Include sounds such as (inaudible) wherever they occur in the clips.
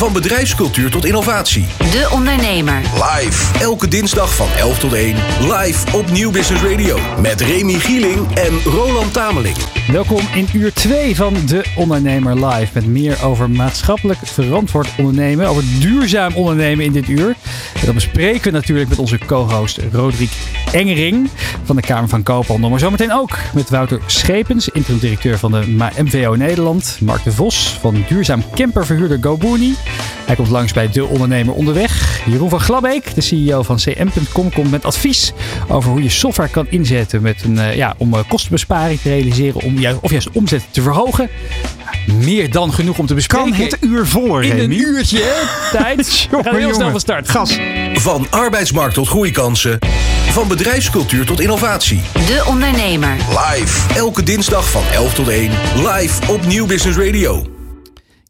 Van bedrijfscultuur tot innovatie. De Ondernemer. Live. Elke dinsdag van 11 tot 1. Live op Nieuw Business Radio. Met Remy Gieling en Roland Tameling. Welkom in uur 2 van De Ondernemer Live. Met meer over maatschappelijk verantwoord ondernemen. Over duurzaam ondernemen in dit uur. En dat bespreken we natuurlijk met onze co-host Roderick Engering van de Kamer van Koophandel. Maar zometeen ook met Wouter Schepens, interim-directeur van de MVO Nederland. Mark de Vos van duurzaam camperverhuurder GoBooney. Hij komt langs bij De Ondernemer Onderweg. Jeroen van Glabbeek, de CEO van CM.com, komt met advies over hoe je software kan inzetten met een, uh, ja, om uh, kostenbesparing te realiseren, om juist, of juist omzet te verhogen. Meer dan genoeg om te bespreken. Kan het uur vol, In een uurtje (laughs) tijd. We gaan heel snel van start. Gas. Van arbeidsmarkt tot groeikansen. Van bedrijfscultuur tot innovatie. De Ondernemer. Live. Elke dinsdag van 11 tot 1. Live op Nieuw Business Radio.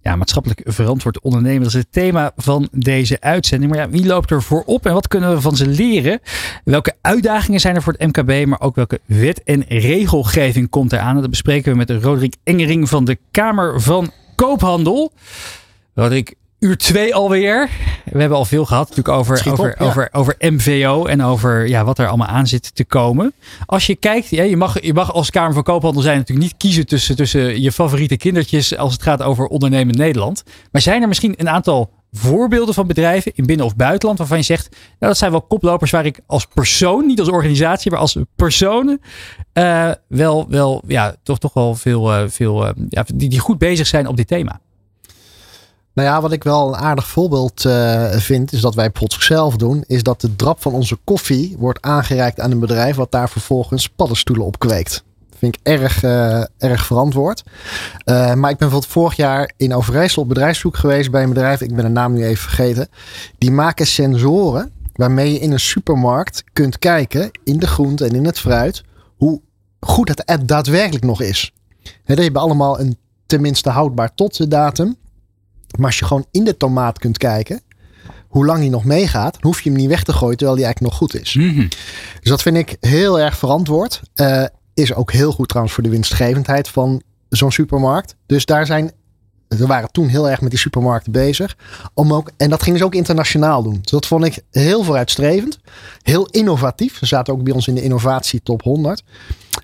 Ja, maatschappelijk verantwoord ondernemen. Dat is het thema van deze uitzending. Maar ja, wie loopt er voorop en wat kunnen we van ze leren? Welke uitdagingen zijn er voor het MKB, maar ook welke wet en regelgeving komt eraan? En dat bespreken we met Roderick Engering van de Kamer van Koophandel. Roderick, uur 2 alweer. We hebben al veel gehad natuurlijk over, over, ja. over, over MVO en over ja, wat er allemaal aan zit te komen. Als je kijkt, ja, je, mag, je mag als Kamer van Koophandel zijn natuurlijk niet kiezen tussen, tussen je favoriete kindertjes als het gaat over ondernemen in Nederland. Maar zijn er misschien een aantal voorbeelden van bedrijven in binnen- of buitenland waarvan je zegt, nou, dat zijn wel koplopers waar ik als persoon, niet als organisatie, maar als personen, eh, wel, wel, ja, toch, toch wel veel, eh, veel eh, ja, die, die goed bezig zijn op dit thema. Nou ja, wat ik wel een aardig voorbeeld eh, vind, is dat wij bijvoorbeeld zelf doen, is dat de drap van onze koffie wordt aangereikt aan een bedrijf wat daar vervolgens paddenstoelen op kweekt. Vind ik erg, eh, erg verantwoord. Eh, maar ik ben bijvoorbeeld vorig jaar in Overijssel op bedrijfszoek geweest bij een bedrijf, ik ben de naam nu even vergeten. Die maken sensoren waarmee je in een supermarkt kunt kijken, in de groente en in het fruit, hoe goed het er daadwerkelijk nog is. Die hebben allemaal een tenminste houdbaar tot de datum. Maar als je gewoon in de tomaat kunt kijken, hoe lang die nog meegaat, dan hoef je hem niet weg te gooien terwijl die eigenlijk nog goed is. Dus dat vind ik heel erg verantwoord. Eh, is ook heel goed trouwens voor de winstgevendheid van zo'n supermarkt. Dus daar zijn, we waren toen heel erg met die supermarkten bezig. Om ook, en dat gingen ze ook internationaal doen. Dus dat vond ik heel vooruitstrevend. Heel innovatief. Ze zaten ook bij ons in de innovatie top 100.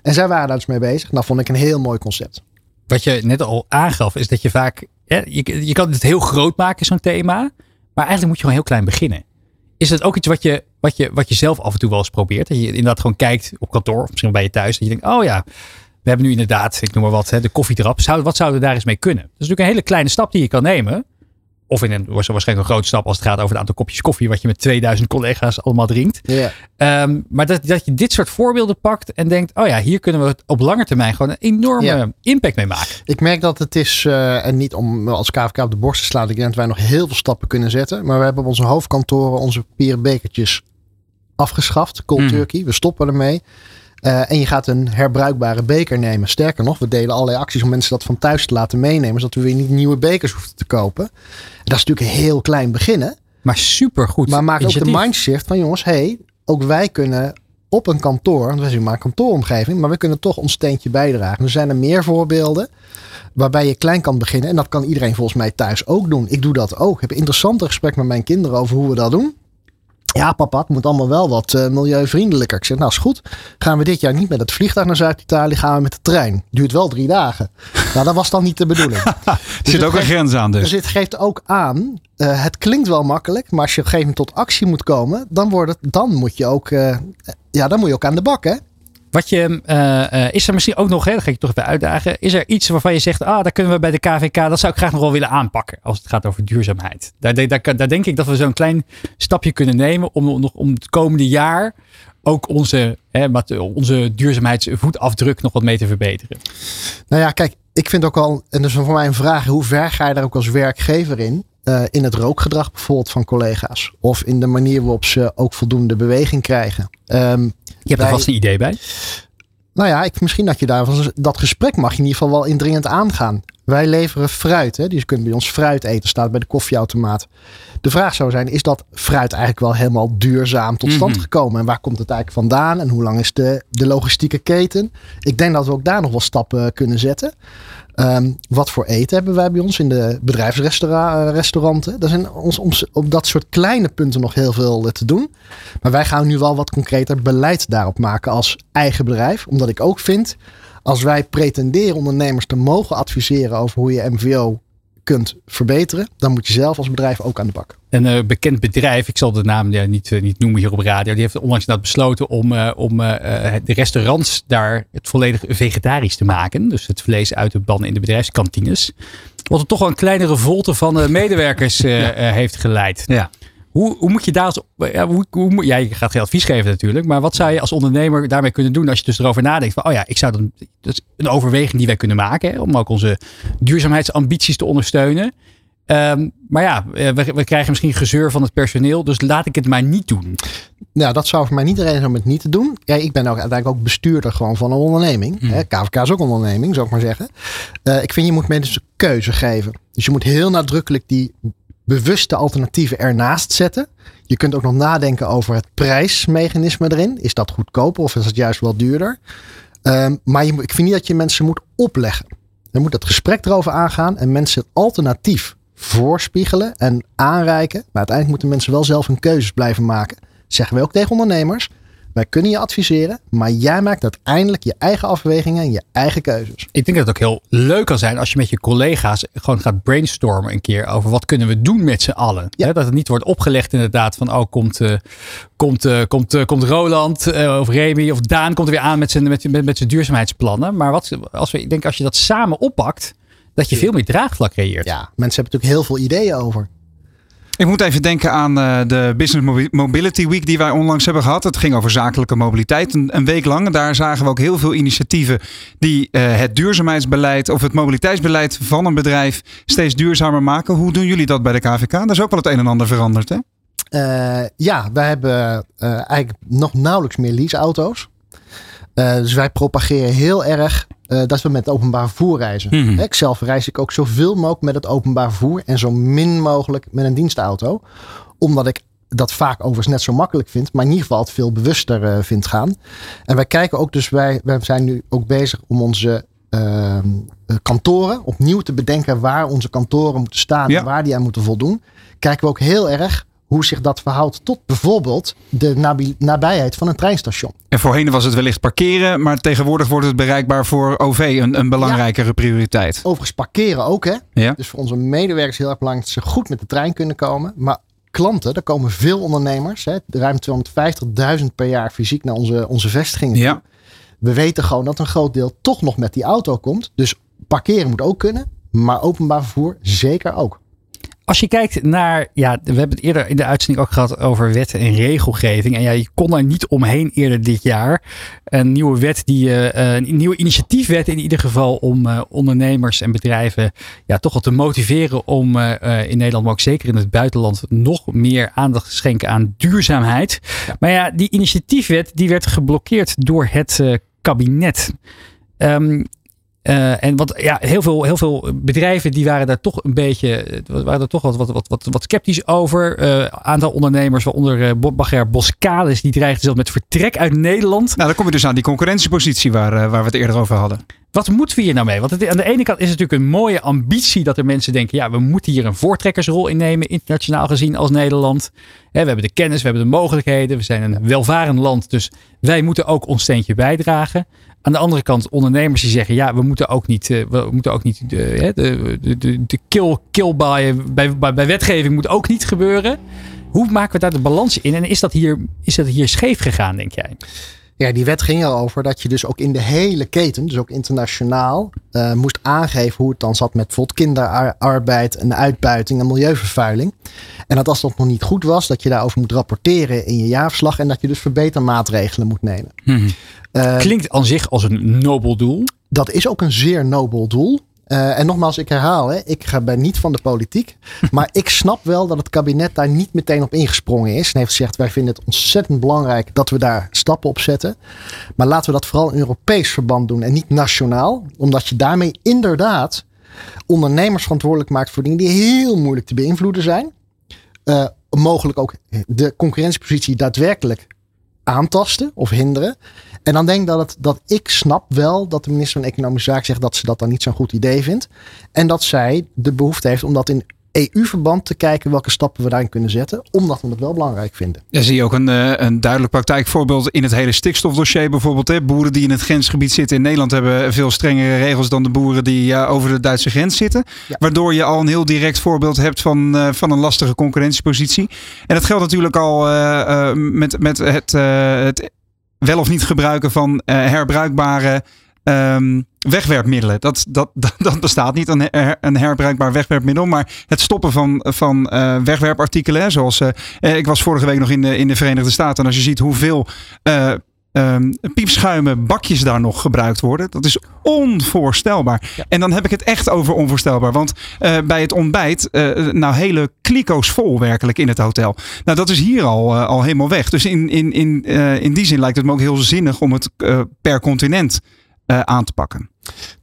En zij waren daar dus mee bezig. Dat vond ik een heel mooi concept. wat je net al aangaf, is dat je vaak. Je, je kan het heel groot maken, zo'n thema. Maar eigenlijk moet je gewoon heel klein beginnen. Is het ook iets wat je, wat, je, wat je zelf af en toe wel eens probeert? Dat je inderdaad gewoon kijkt op kantoor, of misschien bij je thuis. Dat je denkt, oh ja, we hebben nu inderdaad, ik noem maar wat, de koffiedrap. Wat zouden we daar eens mee kunnen? Dat is natuurlijk een hele kleine stap die je kan nemen. Of in een waarschijnlijk een grote stap als het gaat over het aantal kopjes koffie. wat je met 2000 collega's allemaal drinkt. Ja. Ehm, maar dat, dat je dit soort voorbeelden pakt en denkt: oh ja, hier kunnen we het op lange termijn gewoon een enorme impact mee maken. Ik merk dat het is, eh, en niet om als KVK op de borst te slaan, ik denk dat wij nog heel veel stappen kunnen zetten. Maar we hebben op onze hoofdkantoren onze papieren bekertjes afgeschaft, cold Mm. turkey. We stoppen ermee. Eh, en je gaat een herbruikbare beker nemen. Sterker nog, we delen allerlei acties om mensen dat van thuis te laten meenemen, zodat we weer niet nieuwe bekers hoeven te kopen. Dat is natuurlijk een heel klein beginnen. Maar super goed. Maar maak ook de mindshift van jongens, hey, ook wij kunnen op een kantoor, want wij zijn maar een kantooromgeving, maar we kunnen toch ons steentje bijdragen. Er zijn er meer voorbeelden waarbij je klein kan beginnen. En dat kan iedereen volgens mij thuis ook doen. Ik doe dat ook. Ik heb een interessante gesprek met mijn kinderen over hoe we dat doen. Ja, papa, het moet allemaal wel wat eh, milieuvriendelijker. Ik zeg, nou is goed. Gaan we dit jaar niet met het vliegtuig naar Zuid-Italië, gaan we met de trein. Duurt wel drie dagen. nou, dat was dan niet de bedoeling. (laughs) Er Dus zit het ook een grens aan dus. dus dit geeft ook aan, eh, het klinkt wel makkelijk, maar als je op een gegeven moment tot actie moet komen, dan, wordt het, dan moet je ook, eh, ja, dan moet je ook aan de bak, hè? Wat je, eh, eh, is er misschien ook nog, hè, dat ga ik toch even uitdagen. Is er iets waarvan je zegt, ah, daar kunnen we bij de KVK, dat zou ik graag nog wel willen aanpakken als het gaat over duurzaamheid. Daar, daar, daar, denk ik dat we zo'n klein stapje kunnen nemen om, nog om het komende jaar ook onze, hè, onze duurzaamheidsvoetafdruk nog wat mee te verbeteren. Nou ja, kijk, ik vind ook al, en dus voor mij een vraag, hoe ver ga je daar ook als werkgever in? Eh, in het rookgedrag bijvoorbeeld van collega's. Of in de manier waarop ze ook voldoende beweging krijgen. Ehm, Je hebt er vast een idee bij. nou ja, ik, misschien dat je daar dat gesprek mag je in ieder geval wel indringend aangaan. Wij leveren fruit. Hè? Dus je kunt bij ons fruit eten, staat bij de koffieautomaat. De vraag zou zijn, is dat fruit eigenlijk wel helemaal duurzaam tot stand Mhm. gekomen? En waar komt het eigenlijk vandaan? En hoe lang is de, de logistieke keten? Ik denk dat we ook daar nog wel stappen kunnen zetten. Ehm, wat voor eten hebben wij bij ons in de bedrijfsrestauranten? Er zijn ons, ons op dat soort kleine punten nog heel veel eh, te doen. Maar wij gaan nu wel wat concreter beleid daarop maken als eigen bedrijf. Omdat ik ook vind, als wij pretenderen ondernemers te mogen adviseren over hoe je MVO kunt verbeteren, dan moet je zelf als bedrijf ook aan de bak. Een eh, bekend bedrijf, ik zal de naam ja, niet, eh, niet noemen hier op radio, die heeft onlangs inderdaad besloten om, eh, om de restaurants daar het volledig vegetarisch te maken. Dus het vlees uit te bannen in de bedrijfskantines. Wat er toch wel een kleine revolte van medewerkers heeft geleid. Ja. Hoe, hoe moet je daar als. Ja, hoe, hoe, ja, je gaat geen advies geven natuurlijk. Maar wat zou je als ondernemer daarmee kunnen doen als je dus erover nadenkt? Van, oh ja, ik zou dan. Dat is een overweging die wij kunnen maken. Hè, om ook onze duurzaamheidsambities te ondersteunen. Ehm, maar ja, eh, we, we krijgen misschien gezeur van het personeel. Dus laat ik het maar niet doen. Nou, dat zou voor mij niet de reden zijn om het niet te doen. Ja, ik ben ook uiteindelijk ook bestuurder gewoon van een onderneming. Hmm. Hè, KVK is ook een onderneming, zou ik maar zeggen. Eh, ik vind je moet mensen keuze geven. Dus je moet heel nadrukkelijk die bewuste alternatieven ernaast zetten. Je kunt ook nog nadenken over het prijsmechanisme erin. Is dat goedkoper of is dat juist wel duurder? Ehm, maar ik vind niet dat je mensen moet opleggen. Je moet het gesprek erover aangaan en mensen het alternatief voorspiegelen en aanreiken. Maar uiteindelijk moeten mensen wel zelf hun keuzes blijven maken. Zeggen wij ook tegen ondernemers. Wij kunnen je adviseren, maar jij maakt uiteindelijk je eigen afwegingen en je eigen keuzes. Ik denk dat het ook heel leuk kan zijn als je met je collega's gewoon gaat brainstormen een keer over wat kunnen we doen met z'n allen. Ja. Dat het niet wordt opgelegd inderdaad van oh komt, eh, komt, eh, komt, eh, komt Roland of Remy of Daan komt er weer aan met zijn, met, met, met zijn duurzaamheidsplannen. Maar wat, als we, ik denk als je dat samen oppakt, dat je veel meer draagvlak creëert. Ja, mensen hebben natuurlijk heel veel ideeën over. Ik moet even denken aan eh, de Business Mobi- Mobility Week die wij onlangs hebben gehad. Het ging over zakelijke mobiliteit een, week lang. Daar zagen we ook heel veel initiatieven die eh, het duurzaamheidsbeleid of het mobiliteitsbeleid van een bedrijf steeds duurzamer maken. Hoe doen jullie dat bij de KVK? Dat is ook wel het een en ander veranderd, hè? Eh, ja, wij hebben eigenlijk nog nauwelijks meer leaseauto's. Eh dus wij propageren heel erg eh, dat we met het openbaar vervoer reizen. Mhm. Ik zelf reis ik ook zoveel mogelijk met het openbaar vervoer en zo min mogelijk met een dienstauto. Omdat ik dat vaak overigens net zo makkelijk vind, maar in ieder geval het veel bewuster eh, vind gaan. En wij kijken ook dus, wij, wij zijn nu ook bezig om onze ehm, eh, kantoren opnieuw te bedenken waar onze kantoren moeten staan Ja. en waar die aan moeten voldoen. Kijken we ook heel erg hoe zich dat verhoudt tot bijvoorbeeld de nabi- nabijheid van een treinstation. En voorheen was het wellicht parkeren, maar tegenwoordig wordt het bereikbaar voor OV een, een belangrijkere prioriteit. Overigens parkeren ook hè. Ja. Dus voor onze medewerkers heel erg belangrijk dat ze goed met de trein kunnen komen. Maar klanten, er komen veel ondernemers, hè, ruim 250.000 per jaar fysiek naar onze, onze vestigingen. Ja. We weten gewoon dat een groot deel toch nog met die auto komt. Dus parkeren moet ook kunnen, maar openbaar vervoer zeker ook. Als je kijkt naar, ja, we hebben het eerder in de uitzending ook gehad over wetten en regelgeving. En ja, je kon daar niet omheen eerder dit jaar. Een nieuwe wet, die, eh, een nieuwe initiatiefwet in ieder geval om eh, ondernemers en bedrijven ja, toch wel te motiveren om eh, in Nederland, maar ook zeker in het buitenland, nog meer aandacht te schenken aan duurzaamheid. Maar ja, die initiatiefwet die werd geblokkeerd door het kabinet. Ehm, eh, en wat, ja, heel veel, heel veel bedrijven die waren daar toch een beetje eh, waren er toch wat, wat, wat, wat, wat sceptisch over. Een aantal ondernemers, waaronder uh, Bagger Boskalis, die dreigden zelfs met vertrek uit Nederland. Nou, dan kom je dus aan die concurrentiepositie waar, uh, waar we het eerder over hadden. Wat moeten we hier nou mee? Want aan de ene kant is het natuurlijk een mooie ambitie dat er mensen denken: ja, we moeten hier een voortrekkersrol innemen, internationaal gezien als Nederland. We hebben de kennis, we hebben de mogelijkheden, we zijn een welvarend land, dus wij moeten ook ons steentje bijdragen. Aan de andere kant ondernemers die zeggen: ja, we moeten ook niet, uh, we moeten ook niet de, de, de, de, de kill, kill bij, bij, bij, bij wetgeving moet ook niet gebeuren. Hoe maken we daar de balans in? En is dat hier, is dat hier scheef gegaan, denk jij? Ja, die wet ging erover dat je dus ook in de hele keten, dus ook internationaal, uh, moest aangeven hoe het dan zat met bijvoorbeeld kinderarbeid en uitbuiting en milieuvervuiling. En dat als dat nog niet goed was, dat je daarover moet rapporteren in je jaarverslag en dat je dus verbetermaatregelen moet nemen. Hmm. Uh, Klinkt aan zich als een nobel doel. Dat is ook een zeer nobel doel. Uh, en nogmaals, ik herhaal, hè, ik ga bij niet van de politiek. (laughs) maar ik snap wel dat het kabinet daar niet meteen op ingesprongen is. En heeft gezegd, wij vinden het ontzettend belangrijk dat we daar stappen op zetten. Maar laten we dat vooral in Europees verband doen en niet nationaal. Omdat je daarmee inderdaad ondernemers verantwoordelijk maakt voor dingen die heel moeilijk te beïnvloeden zijn. Uh, mogelijk ook de concurrentiepositie daadwerkelijk aantasten of hinderen. En dan denk ik dat, het, dat ik snap wel dat de minister van Economische Zaken zegt dat ze dat dan niet zo'n goed idee vindt. En dat zij de behoefte heeft om dat in EU-verband te kijken welke stappen we daarin kunnen zetten, omdat we het wel belangrijk vinden. Ja, zie je ook een, eh, een duidelijk praktijkvoorbeeld in het hele stikstofdossier bijvoorbeeld. Hè? Boeren die in het grensgebied zitten in Nederland hebben veel strengere regels dan de boeren die uh, over de Duitse grens zitten. Waardoor je al een heel direct voorbeeld hebt van, uh, van een lastige concurrentiepositie. En dat geldt natuurlijk al met, met het, het wel of niet gebruiken van herbruikbare um, wegwerpmiddelen. Dat, (laughs) dat, dat, bestaat niet, een, een herbruikbaar wegwerpmiddel. Maar het stoppen van, van uh, wegwerpartikelen. Zoals uh, ik was vorige week nog in de, in de Verenigde Staten. En als je ziet hoeveel uh, um, piepschuimen bakjes daar nog gebruikt worden. Dat is onvoorstelbaar. En dan heb ik het echt over onvoorstelbaar. Want uh, bij het ontbijt, uh, nou hele kliko's vol werkelijk in het hotel. Nou dat is hier al, uh, al helemaal weg. Dus in, in, in, in die zin lijkt het me ook heel zinnig om het per continent aan te pakken?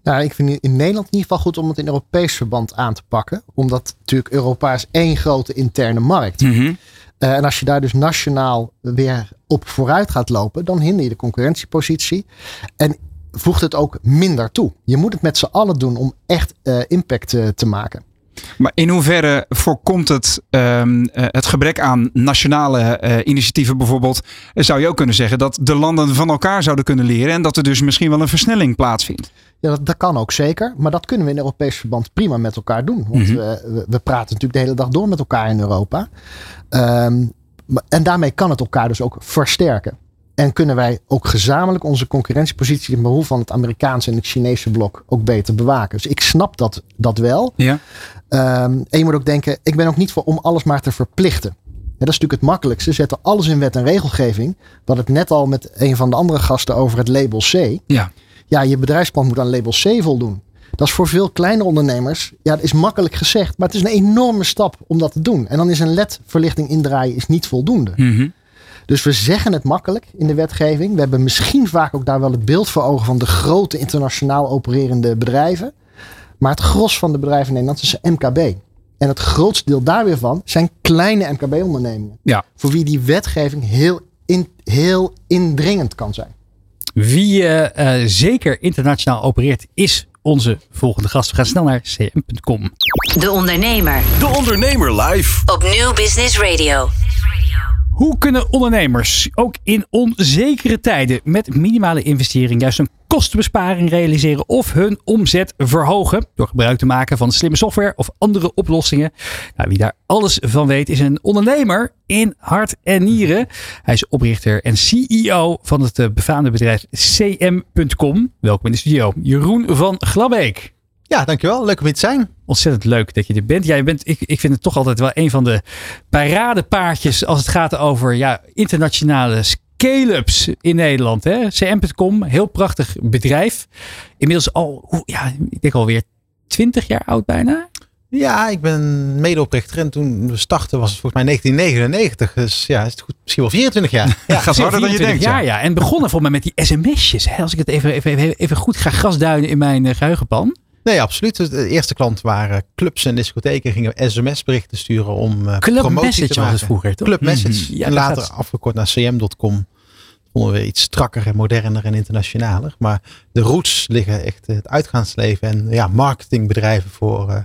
Nou, ik vind in Nederland in ieder geval goed om het in Europees verband aan te pakken. Omdat natuurlijk Europa is één grote interne markt. Mm -hmm. Uh, en als je daar dus nationaal weer op vooruit gaat lopen, dan hinder je de concurrentiepositie. En voegt het ook minder toe. Je moet het met z'n allen doen om echt uh, impact te maken. Maar in hoeverre voorkomt het um, het gebrek aan nationale uh, initiatieven bijvoorbeeld? Zou je ook kunnen zeggen dat de landen van elkaar zouden kunnen leren en dat er dus misschien wel een versnelling plaatsvindt? Ja, dat, dat kan ook zeker. Maar dat kunnen we in Europees verband prima met elkaar doen. Want mm -hmm. we, we, praten natuurlijk de hele dag door met elkaar in Europa. Um, en daarmee kan het elkaar dus ook versterken. En kunnen wij ook gezamenlijk onze concurrentiepositie in behoefte van het Amerikaanse en het Chinese blok ook beter bewaken. Dus ik snap dat, dat wel. Ja. Um, en je moet ook denken, ik ben ook niet voor om alles maar te verplichten. Ja, dat is natuurlijk het makkelijkste. Zetten alles in wet en regelgeving. We hadden het net al met een van de andere gasten over het label C. Ja. Ja, je bedrijfsplan moet aan label C voldoen. Dat is voor veel kleine ondernemers, ja, dat is makkelijk gezegd, maar het is een enorme stap om dat te doen. En dan is een LED-verlichting indraaien is niet voldoende. Mm -hmm. Dus we zeggen het makkelijk in de wetgeving. We hebben misschien vaak ook daar wel het beeld voor ogen van de grote internationaal opererende bedrijven. Maar het gros van de bedrijven in Nederland is MKB. En het grootste deel daar weer van zijn kleine MKB-ondernemingen. Ja. Voor wie die wetgeving heel, in, heel indringend kan zijn. Wie uh, uh, zeker internationaal opereert is onze volgende gast. We gaan snel naar cm.com. De Ondernemer. De Ondernemer live. Op Nieuw Business Radio. Hoe kunnen ondernemers ook in onzekere tijden met minimale investering juist een kostenbesparing realiseren of hun omzet verhogen door gebruik te maken van slimme software of andere oplossingen? Nou, wie daar alles van weet is een ondernemer in hart en nieren. Hij is oprichter en CEO van het befaamde bedrijf cm.com. Welkom in de studio, Jeroen van Glabbeek. Ja, dankjewel. Leuk om hier te zijn. Ontzettend leuk dat je er bent. Jij bent, ik, ik vind het toch altijd wel een van de paradepaardjes als het gaat over ja, internationale scale-ups in Nederland. Hè? CM.com, heel prachtig bedrijf. Inmiddels al, ja, ik denk alweer 20 jaar oud bijna. Ja, ik ben medeoprichter en toen we startten was het volgens mij 1999. Dus ja, is het goed, misschien wel 24 jaar. (laughs) Ja, gaat harder dan je denkt. Ja, ja. En begonnen voor mij met die sms'jes. Als ik het even, even, even goed ga grasduinen in mijn uh, geheugenpan. Nee, absoluut. De eerste klant waren clubs en discotheken. Gingen sms-berichten sturen om uh, Club promotie message te maken. was het vroeger, toch? Club Message. Mhm. Ja, en dat later gaat- afgekort naar cm.com. Vonden we iets strakker en moderner en internationaler. Maar de roots liggen echt het uitgaansleven en ja, marketingbedrijven voor, eh,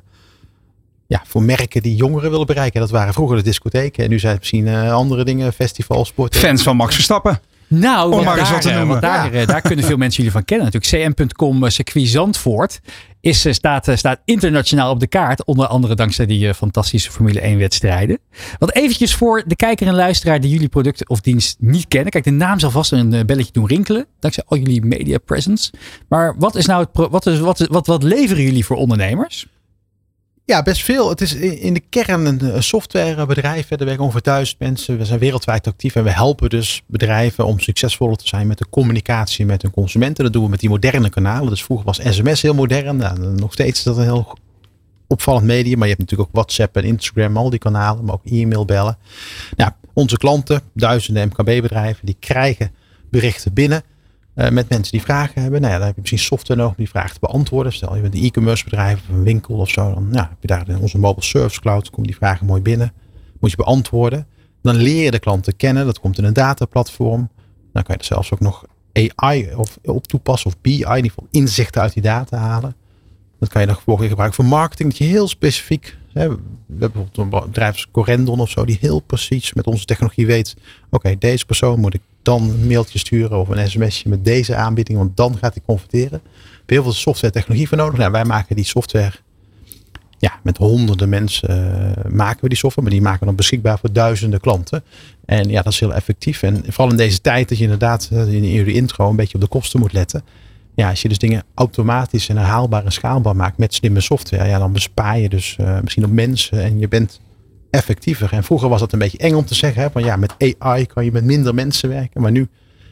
ja, voor merken die jongeren willen bereiken. Dat waren vroeger de discotheken. En nu zijn het misschien eh, andere dingen, festivals, sporten. Fans van Max Verstappen. Nou, Om maar eens daar, wat te eh, noemen. daar, eh, daar kunnen veel mensen jullie van kennen. Natuurlijk, cm.com eh, circuit Zandvoort is, staat, staat internationaal op de kaart. Onder andere dankzij die fantastische Formule 1 wedstrijden. Want eventjes voor de kijker en luisteraar die jullie product of dienst niet kennen. Kijk, de naam zal vast een belletje doen rinkelen. Dankzij al jullie media presence. Maar wat is nou het wat, is, wat, is- wat, wat leveren jullie voor ondernemers? Ja, best veel. Het is in de kern een softwarebedrijf. Er werken ongeveer duizend mensen. We zijn wereldwijd actief en we helpen dus bedrijven om succesvoller te zijn met de communicatie met hun consumenten. Dat doen we met die moderne kanalen. Dus vroeger was sms heel modern. Nou, nog steeds is dat een heel opvallend medium. Maar je hebt natuurlijk ook WhatsApp en Instagram, al die kanalen. Maar ook e-mail bellen. Nou, onze klanten, duizenden MKB-bedrijven, die krijgen berichten binnen. Eh, met mensen die vragen hebben. Nou ja, dan heb je misschien software nodig om die vragen te beantwoorden. Stel je bent een e-commerce bedrijf of een winkel of zo. Dan nou, heb je daar in onze mobile service cloud. Komen die vragen mooi binnen. Moet je beantwoorden. Dan leer je de klanten kennen. Dat komt in een dataplatform. Dan kan je er zelfs ook nog AI of, op toepassen. Of BI, in ieder inzichten uit die data halen. Dat kan je dan vervolgens gebruiken voor marketing. Dat je heel specifiek. We hebben bijvoorbeeld een bedrijf als Corendon of zo. Die heel precies met onze technologie weet. Oké, deze persoon moet ik dan een mailtje sturen of een sms'je met deze aanbieding. Want dan gaat hij converteren. Heb je heel veel software technologie voor nodig. Nou, wij maken die software. Ja, met honderden mensen uh, maken we die software. Maar die maken we dan beschikbaar voor duizenden klanten. En ja, dat is heel effectief. En vooral in deze tijd dat je inderdaad uh, in jullie intro een beetje op de kosten moet letten ja, als je dus dingen automatisch en herhaalbaar en schaalbaar maakt met slimme software, ja, dan bespaar je dus uh, misschien op mensen en je bent effectiever. En vroeger was dat een beetje eng om te zeggen, hè, van ja, met AI kan je met minder mensen werken. Maar nu,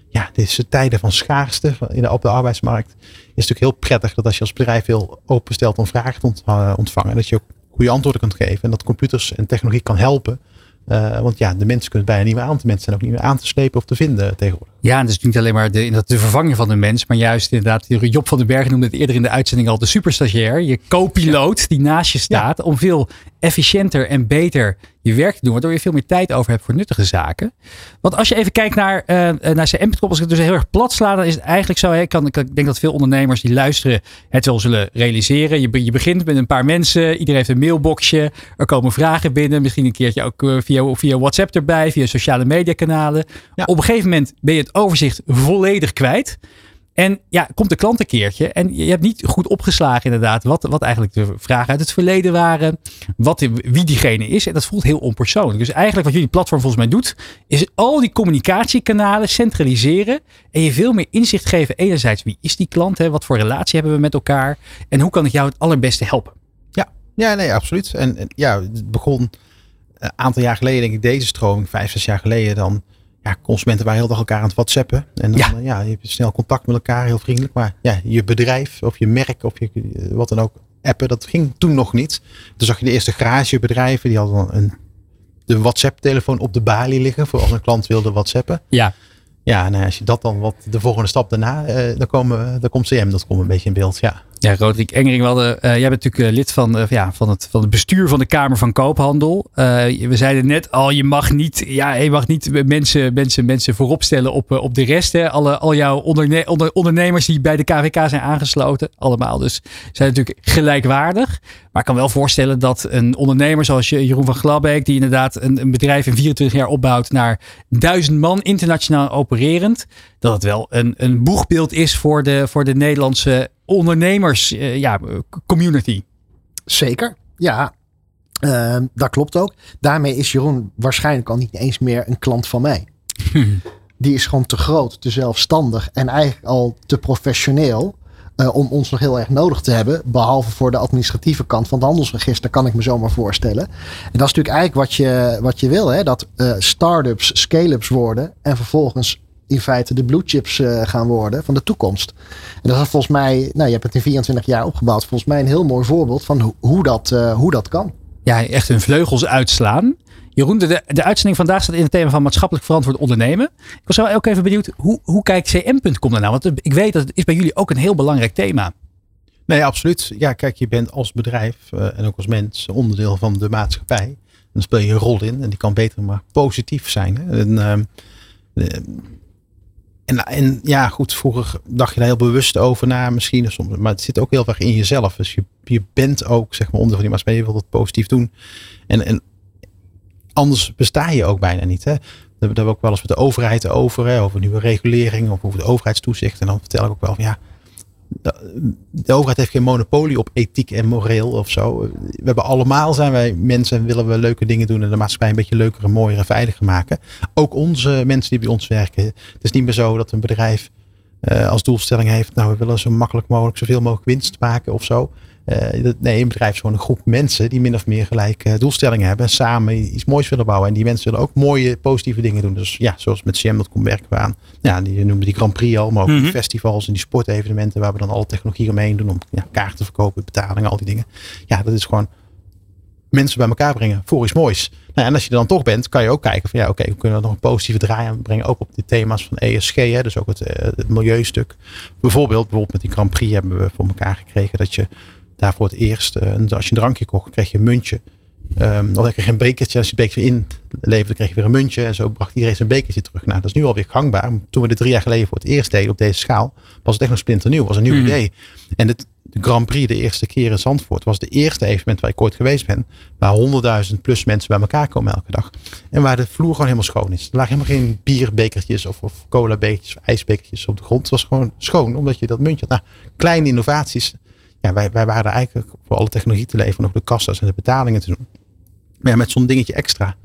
ja, deze tijden van schaarste in de, op de arbeidsmarkt, is het natuurlijk heel prettig dat als je als bedrijf heel openstelt om vragen te uh, ontvangen, dat je ook goede antwoorden kunt geven en dat computers en technologie kan helpen uh, want ja, de mensen kunnen bijna niet meer aan te mensen zijn ook niet meer aan te slepen of te vinden tegenwoordig. Ja, en dus niet alleen maar de, de vervanging van de mens, maar juist inderdaad, Job van den Berg noemde het eerder in de uitzending al, de superstagiair, je co-piloot die naast je staat, om veel efficiënter en beter je werk te doen, waardoor je veel meer tijd over hebt voor nuttige zaken. Want als je even kijkt naar, uh, naar CM.com, als ik het dus heel erg plat sla, dan is het eigenlijk zo, ik, kan, ik denk dat veel ondernemers die luisteren het wel zullen realiseren. Je, je begint met een paar mensen, iedereen heeft een mailboxje, er komen vragen binnen, misschien een keertje ook uh, via, via WhatsApp erbij, via sociale media kanalen. Ja. Op een gegeven moment ben je overzicht volledig kwijt. En ja, komt de klant een keertje en je hebt niet goed opgeslagen inderdaad wat, wat eigenlijk de vragen uit het verleden waren, wat, wie diegene is. En dat voelt heel onpersoonlijk. Dus eigenlijk wat jullie platform volgens mij doet, is al die communicatiekanalen centraliseren en je veel meer inzicht geven. Enerzijds, wie is die klant? Hè? Wat voor relatie hebben we met elkaar? En hoe kan ik jou het allerbeste helpen? Ja, ja nee, absoluut. En, ja, het begon een aantal jaar geleden, denk ik, deze stroming, vijf, zes jaar geleden dan ja, consumenten waren heel dag elkaar aan het whatsappen. En dan, ja. ja, je hebt snel contact met elkaar, heel vriendelijk. Maar ja, je bedrijf of je merk of je wat dan ook appen, dat ging toen nog niet. Toen zag je de eerste garagebedrijven, die hadden een, de WhatsApp-telefoon op de balie liggen voor als een klant wilde WhatsAppen. Ja. Ja, nou, als je dat dan wat de volgende stap daarna, eh, dan, komen, dan komt CM, dat komt een beetje in beeld. Ja. Ja, Roderick Engering, wel uh, jij bent natuurlijk lid van, uh, ja, van, het, van het bestuur van de Kamer van Koophandel. We zeiden net al, je mag niet, ja, je mag niet mensen, mensen, mensen voorop stellen op, op de rest. Hè. Alle, al jouw onderne onder, ondernemers die bij de KVK zijn aangesloten, allemaal dus, zijn natuurlijk gelijkwaardig. Maar ik kan wel voorstellen dat een ondernemer zoals Jeroen van Glabbeek, die inderdaad een, een bedrijf in 24 jaar opbouwt naar duizend man internationaal opererend, dat het wel een, een boegbeeld is voor de, voor de Nederlandse ondernemers uh, ja, community. Zeker, ja. Uh, dat klopt ook. Daarmee is Jeroen waarschijnlijk al niet eens meer een klant van mij. (laughs) Die is gewoon te groot, te zelfstandig en eigenlijk al te professioneel. Uh, om ons nog heel erg nodig te hebben. Behalve voor de administratieve kant van het handelsregister, kan ik me zomaar voorstellen. En dat is natuurlijk eigenlijk wat je, wat je wil: hè? dat uh, start-ups scale-ups worden. En vervolgens in feite de blue chips uh, gaan worden van de toekomst. En dat is volgens mij, nou je hebt het in 24 jaar opgebouwd, volgens mij een heel mooi voorbeeld van ho hoe, dat, uh, hoe dat kan. Ja, echt hun vleugels uitslaan. Jeroen, de, de uitzending vandaag staat in het thema van maatschappelijk verantwoord ondernemen. Ik was wel ook even benieuwd, hoe, hoe kijkt CM.com er nou? Want ik weet dat het is bij jullie ook een heel belangrijk thema. Nee, absoluut. Ja, kijk, je bent als bedrijf uh, en ook als mens onderdeel van de maatschappij. Dan speel je een rol in en die kan beter maar positief zijn. Hè? En, uh, en, en ja, goed, vroeger dacht je daar heel bewust over na misschien. Soms, maar het zit ook heel erg in jezelf. Dus je, je bent ook, zeg maar, onder van die maatschappij. Je wilt het positief doen. En, en anders besta je ook bijna niet. Hè? Daar hebben we ook wel eens met de overheid over. Hè? Over nieuwe regulering of over de overheidstoezicht. En dan vertel ik ook wel van ja, de overheid heeft geen monopolie op ethiek en moreel of zo. We hebben allemaal, zijn wij mensen en willen we leuke dingen doen en de maatschappij een beetje leuker mooier en veiliger maken. Ook onze mensen die bij ons werken. Het is niet meer zo dat een bedrijf uh, als doelstelling heeft, nou we willen zo makkelijk mogelijk zoveel mogelijk winst maken of zo. Uh, nee, een bedrijf is gewoon een groep mensen die min of meer gelijke uh, doelstellingen hebben. En samen iets moois willen bouwen. En die mensen willen ook mooie, positieve dingen doen. Dus ja, zoals met CM.com werken we aan. Ja, die noemen die Grand Prix al. Maar ook mm -hmm. die festivals en die sportevenementen. Waar we dan alle technologie omheen doen. Om ja, kaarten te verkopen, betalingen, al die dingen. Ja, dat is gewoon mensen bij elkaar brengen voor iets moois. Nou, en als je er dan toch bent, kan je ook kijken van ja, oké, hoe kunnen we nog een positieve draai aan brengen. Ook op de thema's van ESG, hè, dus ook het, uh, het milieustuk. Bijvoorbeeld, bijvoorbeeld met die Grand Prix hebben we voor elkaar gekregen dat je daar voor het eerst, uh, als je een drankje kocht, kreeg je een muntje. Um, of dan kreeg je een bekertje, als je het bekertje inleverde, kreeg je weer een muntje. En zo bracht iedereen zijn bekertje terug. Nou, dat is nu alweer gangbaar. Toen we dit drie jaar geleden voor het eerst deden op deze schaal, was het echt nog splinternieuw. was een nieuw mm. idee. En het, de Grand Prix, de eerste keer in Zandvoort, was de eerste evenement waar ik ooit geweest ben. Waar 100.000 plus mensen bij elkaar komen elke dag. En waar de vloer gewoon helemaal schoon is. Er lagen helemaal geen bierbekertjes of, of cola bekertjes of ijsbekertjes op de grond. Het was gewoon schoon, omdat je dat muntje had. Nou, kleine innovaties. Ja, wij, wij waren eigenlijk voor alle technologie te leveren, nog de kassa's en de betalingen te doen. Maar ja, met zo'n dingetje extra,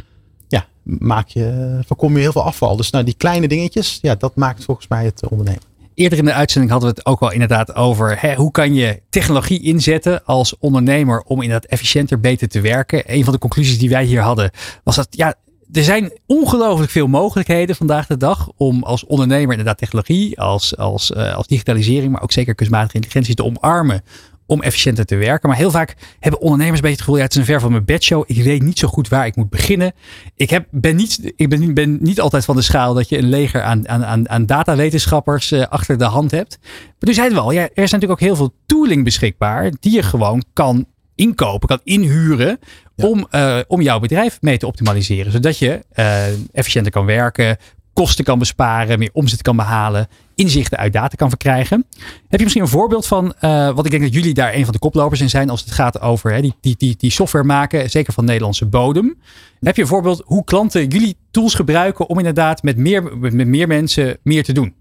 ja, maak je, voorkom je heel veel afval. Dus nou, die kleine dingetjes, ja, dat maakt volgens mij het ondernemen. Eerder in de uitzending hadden we het ook wel inderdaad over hè, hoe kan je technologie inzetten als ondernemer om inderdaad efficiënter, beter te werken. Een van de conclusies die wij hier hadden was dat ja, er zijn ongelooflijk veel mogelijkheden vandaag de dag om als ondernemer inderdaad technologie, als, als, uh, als digitalisering, maar ook zeker kunstmatige intelligentie te omarmen om efficiënter te werken. Maar heel vaak hebben ondernemers een beetje het gevoel, ja, het is een ver van mijn bedshow. Ik weet niet zo goed waar ik moet beginnen. Ik heb, ben, niet, ik ben, ben niet altijd van de schaal dat je een leger aan, aan, aan datawetenschappers uh, achter de hand hebt. Maar u zei het wel, ja, er is natuurlijk ook heel veel tooling beschikbaar die je gewoon kan inkopen, kan inhuren om, uh, om jouw bedrijf mee te optimaliseren. Zodat je uh, efficiënter kan werken, kosten kan besparen, meer omzet kan behalen, inzichten uit data kan verkrijgen. Heb je misschien een voorbeeld van, uh, wat ik denk dat jullie daar een van de koplopers in zijn als het gaat over hè, die, die, die, die software maken, zeker van Nederlandse bodem. Heb je een voorbeeld hoe klanten jullie tools gebruiken om inderdaad met meer, met meer mensen meer te doen?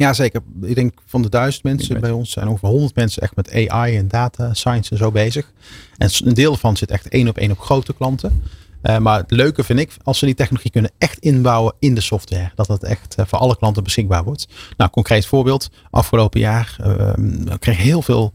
Ja, zeker. Ik denk van de duizend mensen bij ons zijn over honderd mensen echt met AI en data science en zo bezig. En een deel van zit echt één op één op grote klanten. Uh, maar het leuke vind ik, als ze die technologie kunnen echt inbouwen in de software. Dat dat echt uh, voor alle klanten beschikbaar wordt. Nou, concreet voorbeeld. Afgelopen jaar uh, kreeg heel veel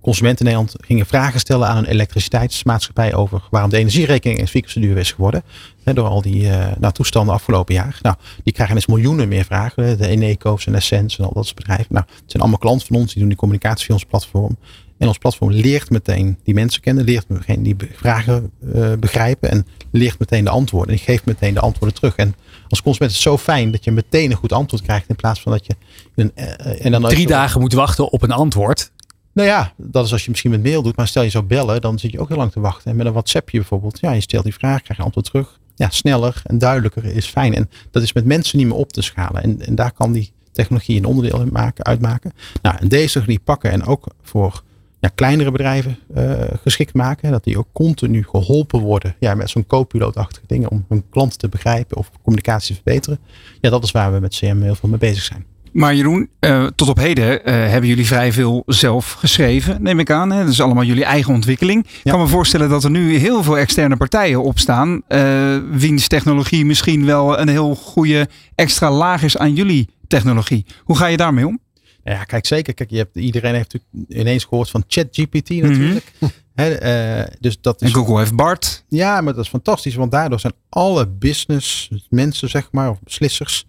consumenten in Nederland gingen vragen stellen aan een elektriciteitsmaatschappij over waarom de energierekening keer zo duur is geworden. Hè, door al die nou, toestanden afgelopen jaar. Nou, die krijgen dus miljoenen meer vragen. De Eneco's en Essence en al dat soort bedrijven. Nou, het zijn allemaal klanten van ons. Die doen die communicatie via ons platform. En ons platform leert meteen die mensen kennen, leert meteen die vragen uh, begrijpen en leert meteen de antwoorden. En geeft meteen de antwoorden terug. En als consument is het zo fijn dat je meteen een goed antwoord krijgt in plaats van dat je een, uh, en dan drie dagen moet wachten op een antwoord. Nou ja, dat is als je misschien met mail doet, maar stel je zou bellen, dan zit je ook heel lang te wachten. En met een WhatsAppje bijvoorbeeld, ja, je stelt die vraag, krijg je antwoord terug. Ja, sneller en duidelijker is fijn. En dat is met mensen niet meer op te schalen. En, en daar kan die technologie een onderdeel maken, uitmaken. Nou, en deze technologie pakken en ook voor ja, kleinere bedrijven uh, geschikt maken. Dat die ook continu geholpen worden ja, met zo'n co-pilootachtige dingen om hun klanten te begrijpen of communicatie te verbeteren. Ja, dat is waar we met CM heel veel mee bezig zijn. Maar Jeroen, uh, tot op heden uh, hebben jullie vrij veel zelf geschreven, neem ik aan. Hè? Dat is allemaal jullie eigen ontwikkeling. Ik kan me voorstellen dat er nu heel veel externe partijen opstaan. Uh, wiens technologie misschien wel een heel goede extra laag is aan jullie technologie. Hoe ga je daarmee om? Ja, kijk zeker. Kijk, je hebt, iedereen heeft natuurlijk ineens gehoord van ChatGPT natuurlijk. Mm -hmm. dus dat is, en Google heeft BART. Ja, maar dat is fantastisch. Want daardoor zijn alle business mensen, zeg maar, of beslissers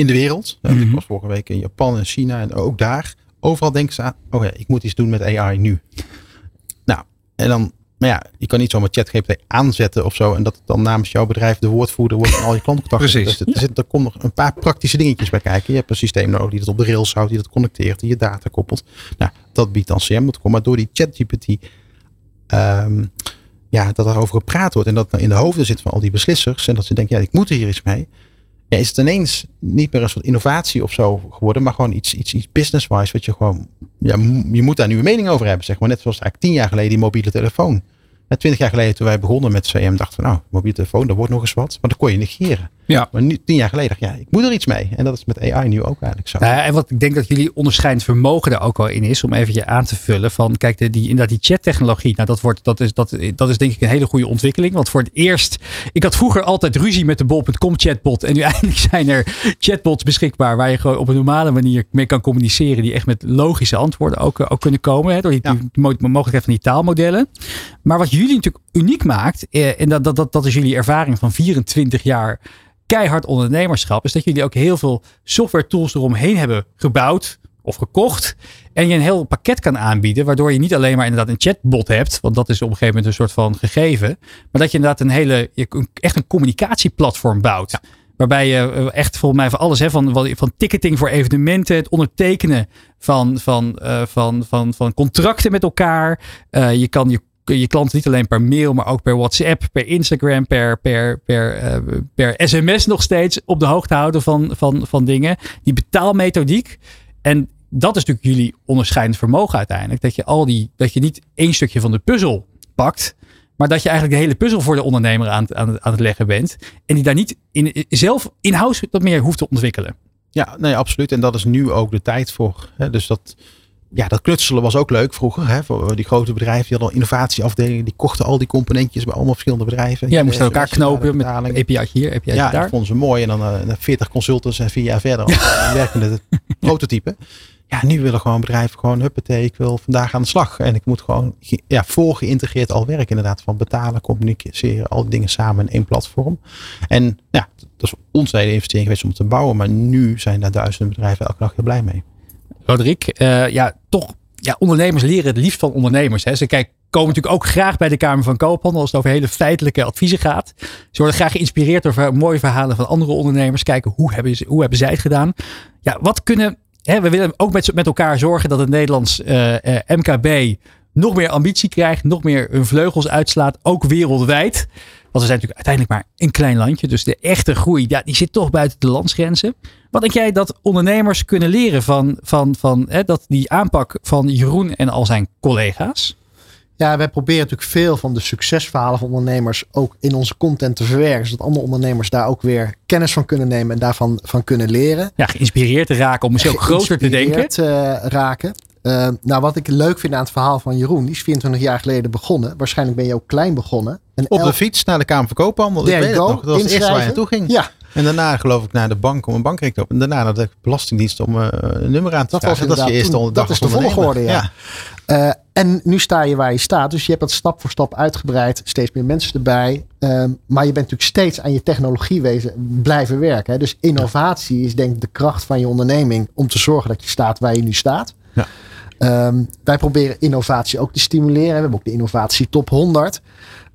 in de wereld. Mm -hmm. Ik was vorige week in Japan en China en ook daar. Overal denken ze aan, oh ja, ik moet iets doen met AI nu. Nou, en dan maar ja, je kan niet zomaar ChatGPT aanzetten of zo. En dat het dan namens jouw bedrijf de woordvoerder wordt van al je klantcontacten. Precies. Dus er, zit, er komt nog een paar praktische dingetjes bij kijken. Je hebt een systeem nodig die dat op de rails houdt, die dat connecteert, die je data koppelt. Nou, dat biedt dan CM.com. Maar door die ChatGPT, um, ja, dat er over gepraat wordt en dat in de hoofden zit van al die beslissers. En dat ze denken, ja, ik moet er hier iets mee. Is het ineens niet meer een soort innovatie of zo geworden, maar gewoon iets, iets, iets business-wise, wat je gewoon, ja, je moet daar een mening over hebben, zeg maar. Net zoals eigenlijk tien jaar geleden die mobiele telefoon. En twintig jaar geleden toen wij begonnen met CM dachten we, nou, mobiele telefoon, dat wordt nog eens wat. Maar dat kon je negeren. Ja. Maar nu, tien jaar geleden ja, ik moet er iets mee. En dat is met AI nu ook eigenlijk zo. Nou en wat ik denk dat jullie onderscheidend vermogen er ook wel in is, om even aan te vullen van, kijk, de, die, inderdaad die chattechnologie, nou dat, wordt, dat, is, dat, dat is denk ik een hele goede ontwikkeling. Want voor het eerst, ik had vroeger altijd ruzie met de bol.com chatbot. En nu (laughs) eindelijk zijn er chatbots beschikbaar waar je gewoon op een normale manier mee kan communiceren, die echt met logische antwoorden ook, ook kunnen komen. Hè, door die, ja. die, die mogelijkheid van die taalmodellen. Maar wat jullie natuurlijk uniek maakt, eh, en dat, dat, dat, dat is jullie ervaring van 24 jaar keihard ondernemerschap, is dat jullie ook heel veel software tools eromheen hebben gebouwd, of gekocht. En je een heel pakket kan aanbieden. Waardoor je niet alleen maar inderdaad een chatbot hebt. Want dat is op een gegeven moment een soort van gegeven. Maar dat je inderdaad een hele, je, echt een communicatieplatform bouwt. Waarbij je eh, echt volgens mij van alles, hè, van, van ticketing voor evenementen, het ondertekenen van, van, uh, van, van, van contracten met elkaar. Uh, je kan je je klanten niet alleen per mail, maar ook per WhatsApp, per Instagram, per, per, per, uh, per sms nog steeds op de hoogte houden van, van, van dingen. Die betaalmethodiek. En dat is natuurlijk jullie onderscheidend vermogen uiteindelijk. Dat je, al die, dat je niet één stukje van de puzzel pakt. Maar dat je eigenlijk de hele puzzel voor de ondernemer aan, aan, aan het leggen bent. En die daar niet in, zelf in-house wat meer hoeft te ontwikkelen. Ja, nee, absoluut. En dat is nu ook de tijd voor. Hè? Dus dat, ja, dat knutselen was ook leuk vroeger. Hè? Voor die grote bedrijven, die hadden innovatieafdelingen. Die kochten al die componentjes bij allemaal verschillende bedrijven. Ja, moesten elkaar knopen met API hier, API ja, daar. dat vonden ze mooi. En dan uh, eh, 40 consultants en vier jaar verder (laughs) werkende prototype. Ja, nu willen gewoon bedrijven gewoon, huppatee, ik wil vandaag aan de slag. En ik moet gewoon ja, voor geïntegreerd al werken inderdaad. Van betalen, communiceren, al die dingen samen in één platform. En ja, dat is ons hele investering geweest om te bouwen. Maar nu zijn daar duizenden bedrijven elke dag heel blij mee. Roderick, uh, ja, toch, ja, ondernemers leren het liefst van ondernemers. Hè. Ze kijken, komen natuurlijk ook graag bij de Kamer van Koophandel als het over hele feitelijke adviezen gaat. Ze worden graag geïnspireerd door mooie verhalen van andere ondernemers. Kijken hoe hebben, ze, hoe hebben zij het gedaan. Ja, wat kunnen hè, we willen ook met, met elkaar zorgen dat het Nederlands uh, uh, MKB nog meer ambitie krijgt, nog meer hun vleugels uitslaat, ook wereldwijd. Want we zijn natuurlijk uiteindelijk maar een klein landje. Dus de echte groei, ja, die zit toch buiten de landsgrenzen. Wat denk jij dat ondernemers kunnen leren van, van, van hè, dat die aanpak van Jeroen en al zijn collega's? Ja, wij proberen natuurlijk veel van de succesverhalen van ondernemers ook in onze content te verwerken. Zodat andere ondernemers daar ook weer kennis van kunnen nemen en daarvan van kunnen leren. Ja, geïnspireerd te raken om misschien ook groter te denken. Uh, raken. Uh, nou, wat ik leuk vind aan het verhaal van Jeroen, die is 24 jaar geleden begonnen. Waarschijnlijk ben je ook klein begonnen. Op de fiets naar de Kamer van Koophandel. Ik weet nog. Dat was het eerste waar je naartoe ging. Ja. En daarna geloof ik naar de bank om een bankrekening te openen. En daarna naar de Belastingdienst om uh, een nummer aan te dat vragen. Was dat is je eerste dag Dat is de volgorde, ja. ja. Uh, en nu sta je waar je staat. Dus je hebt dat stap voor stap uitgebreid. Steeds meer mensen erbij. Uh, maar je bent natuurlijk steeds aan je technologiewezen blijven werken. Hè. Dus innovatie is denk ik de kracht van je onderneming. Om te zorgen dat je staat waar je nu staat. Ja. Um, wij proberen innovatie ook te stimuleren. We hebben ook de innovatie top 100.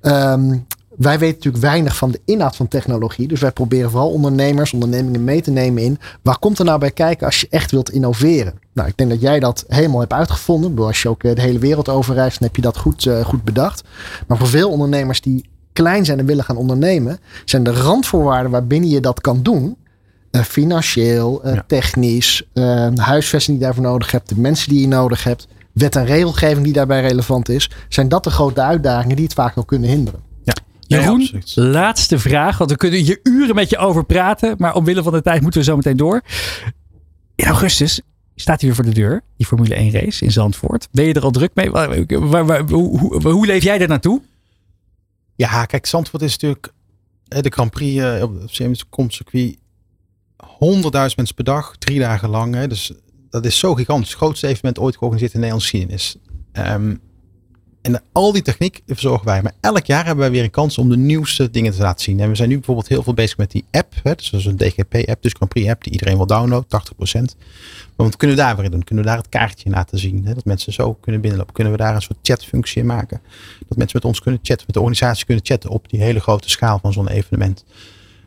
Um, wij weten natuurlijk weinig van de inhoud van technologie. Dus wij proberen vooral ondernemers, ondernemingen mee te nemen in. Waar komt er nou bij kijken als je echt wilt innoveren? Nou, ik denk dat jij dat helemaal hebt uitgevonden. Als je ook eh, de hele wereld overreist, dan heb je dat goed, uh, goed bedacht. Maar voor veel ondernemers die klein zijn en willen gaan ondernemen, zijn de randvoorwaarden waarbinnen je dat kan doen. Uh, financieel, ja. technisch, huisvesting die je daarvoor nodig hebt, de mensen die je nodig hebt, wet en regelgeving die daarbij relevant is, zijn dat de grote uitdagingen die het vaak nog kunnen hinderen. Jeroen, laatste vraag. Want we kunnen hier uren met je over praten. Maar omwille van de tijd moeten we zo meteen door. In augustus staat hij weer voor de deur. Die Formule 1 race in Zandvoort. Ben je er al druk mee? Waar, waar, hoe, hoe, hoe, leef jij er naartoe? Ja, kijk, Zandvoort is natuurlijk de Grand Prix uh, op het circuit. 100.000 mensen per dag, drie dagen lang. Hè. Dus dat is zo gigantisch. Het grootste evenement ooit georganiseerd in de Nederlandse geschiedenis. Um, en al die techniek verzorgen wij. Maar elk jaar hebben wij weer een kans om de nieuwste dingen te laten zien. En we zijn nu bijvoorbeeld heel veel bezig met die app. Hè? Dus dat is een DGP-app, dus Grand Prix app, die iedereen wil downloaden, 80%. Maar wat kunnen we daar weer doen? Kunnen we daar het kaartje laten zien? Hè? Dat mensen zo kunnen binnenlopen. Kunnen we daar een soort chatfunctie in maken? Dat mensen met ons kunnen chatten, met de organisatie kunnen chatten op die hele grote schaal van zo'n evenement.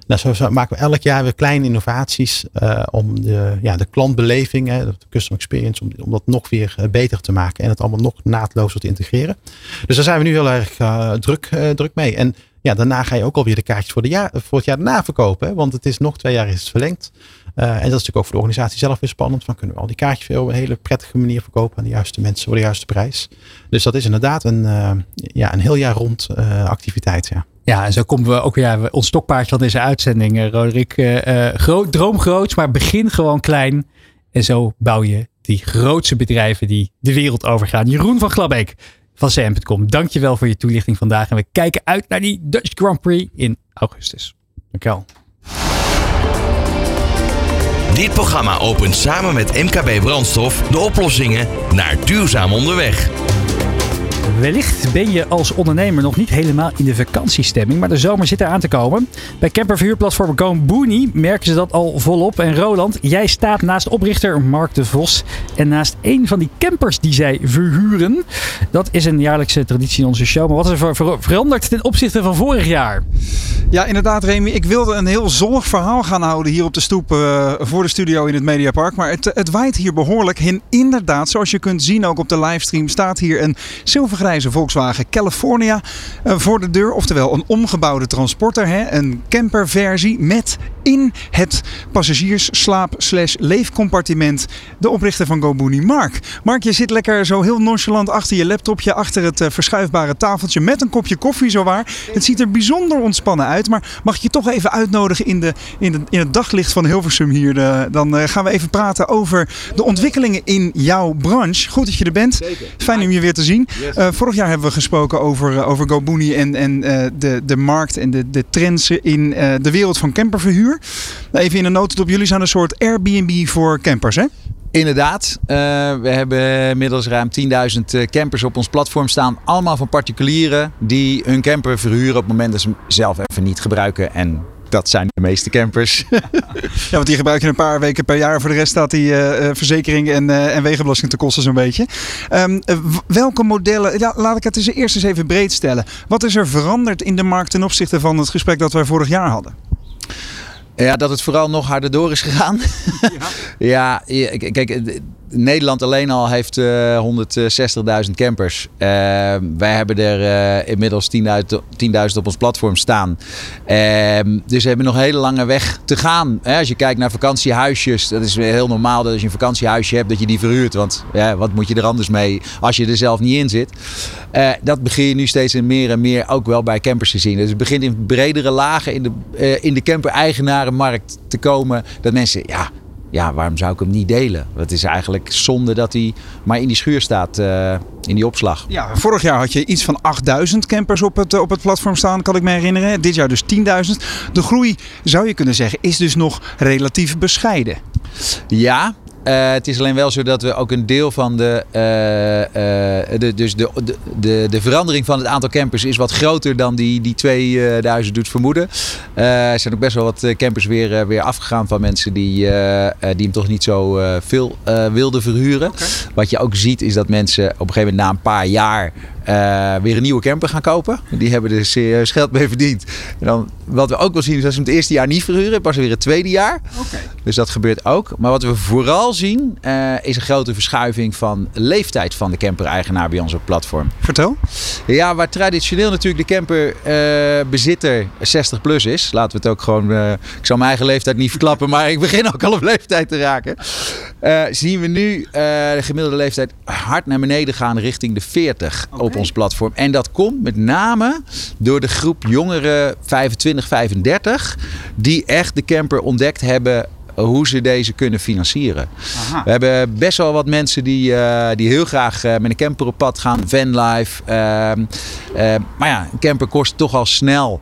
Nou, zo, maken we elk jaar weer kleine innovaties uh, om de, ja, de klantbeleving, hè, de customer experience, om, dat nog weer uh, beter te maken en het allemaal nog naadlozer te integreren. Dus daar zijn we nu heel erg uh, druk, druk mee. En ja, daarna ga je ook alweer de kaartjes voor, de jaar, voor het jaar daarna verkopen. Want het is nog twee jaar is het verlengd. en dat is natuurlijk ook voor de organisatie zelf weer spannend. Van kunnen we al die kaartjes weer op een hele prettige manier verkopen aan de juiste mensen voor de juiste prijs. Dus dat is inderdaad een, ja, een heel jaar rond activiteit. Ja. Ja, en zo komen we ook weer ons stokpaardje van deze uitzending, uh, Roderick. Uh, groot, droom groots, maar begin gewoon klein. En zo bouw je die grootste bedrijven die de wereld overgaan. Jeroen van Glabbeek van CM.com, dankjewel voor je toelichting vandaag. En we kijken uit naar die Dutch Grand Prix in augustus. Dankjewel. Dit programma opent samen met MKB Brandstof de oplossingen naar duurzaam onderweg. Wellicht ben je als ondernemer nog niet helemaal in de vakantiestemming, maar de zomer zit eraan te komen. Bij camperverhuurplatform GoBooney merken ze dat al volop. En Roland, jij staat naast oprichter Mark de Vos en naast een van die campers die zij verhuren. Dat is een jaarlijkse traditie in onze show. Maar wat is er ver- ver- veranderd ten opzichte van vorig jaar? Ja, inderdaad, Remy. Ik wilde een heel zonnig verhaal gaan houden hier op de stoep eh, voor de studio in het Mediapark. Maar het, het waait hier behoorlijk. En inderdaad, zoals je kunt zien ook op de livestream, staat hier een zilvergrijze Volkswagen California eh, voor de deur. Oftewel een omgebouwde transporter, hè? een camperversie met in het passagiers-slaap-slash-leefcompartiment de oprichter van GoBooney, Mark. Mark, je zit lekker zo heel nonchalant achter je laptopje, achter het eh, verschuifbare tafeltje met een kopje koffie zowaar. Het ziet er bijzonder ontspannen uit, maar mag ik je toch even uitnodigen in, de, in, de, in het daglicht van Hilversum hier? De- dan eh, gaan we even praten over de ontwikkelingen in jouw branche. Goed dat je er bent. Fijn om je weer te zien. Eh, vorig jaar hebben we gesproken over, eh, over GoBooney en, en eh, de, de markt en de, de trends in eh, de wereld van camperverhuur. Even in een notendop, jullie zijn een soort Airbnb voor campers, hè? Inderdaad, eh, we hebben inmiddels ruim 10.000 campers op ons platform staan. Allemaal van particulieren die hun camper verhuren op het moment dat ze zelf even niet gebruiken. En dat zijn de meeste campers. (laughs) Ja, want die gebruik je een paar weken per jaar. Voor de rest staat die eh, eh, verzekering en, eh, en wegenbelasting te kosten zo'n beetje. Ehm, eh, welke modellen, ja, laat ik het eens eerst eens even breed stellen. Wat is er veranderd in de markt ten opzichte van het gesprek dat wij vorig jaar hadden? Ja, dat het vooral nog harder door is gegaan. Ja, (laughs) ja, kijk, Nederland alleen al heeft eh 160.000 campers. Eh, wij hebben er eh, inmiddels 10.000 10.000 op ons platform staan. Ehm, dus we hebben nog een hele lange weg te gaan. Als je kijkt naar vakantiehuisjes, dat is heel normaal dat als je een vakantiehuisje hebt, dat je die verhuurt. Want wat moet je er anders mee als je er zelf niet in zit? Eh, dat begin je nu steeds meer en meer ook wel bij campers te zien. Dus het begint in bredere lagen in de, eh, in de camper-eigenarenmarkt te komen. Dat mensen, ja, ja, waarom zou ik hem niet delen? Het is eigenlijk zonde dat hij maar in die schuur staat, eh, in die opslag. Ja, vorig jaar had je iets van 8000 campers op het, eh, op het platform staan, kan ik me herinneren. Dit jaar dus 10.000. De groei, zou je kunnen zeggen, is dus nog relatief bescheiden. Ja, eh, het is alleen wel zo dat we ook een deel van de, eh, eh, de, dus de, de, de, de verandering van het aantal campers is wat groter dan die, die 2000 doet vermoeden. Er zijn ook best wel wat campers weer, weer afgegaan van mensen die, die hem toch niet zo veel wilden verhuren. Wat je ook ziet is dat mensen op een gegeven moment na een paar jaar eh, weer een nieuwe camper gaan kopen. Die hebben er serieus geld mee verdiend. En dan, wat we ook wel zien is dat ze het eerste jaar niet verhuren, pas weer het tweede jaar. Dus dat gebeurt ook. Maar wat we vooral zien eh, is een grote verschuiving van leeftijd van de camper-eigenaar bij ons op platform. Vertel. Ja, waar traditioneel natuurlijk de camperbezitter 60 plus is. Laten we het ook gewoon. eh, ik zal mijn eigen leeftijd niet verklappen, maar ik begin ook al op leeftijd te raken. Eh, zien we nu eh, de gemiddelde leeftijd hard naar beneden gaan richting de 40 op ons platform. En dat komt met name door de groep jongeren 25, 35, die echt de camper ontdekt hebben hoe ze deze kunnen financieren. We hebben best wel wat mensen die, eh, die heel graag met een camper op pad gaan, vanlife. Eh, maar ja, een camper kost toch al snel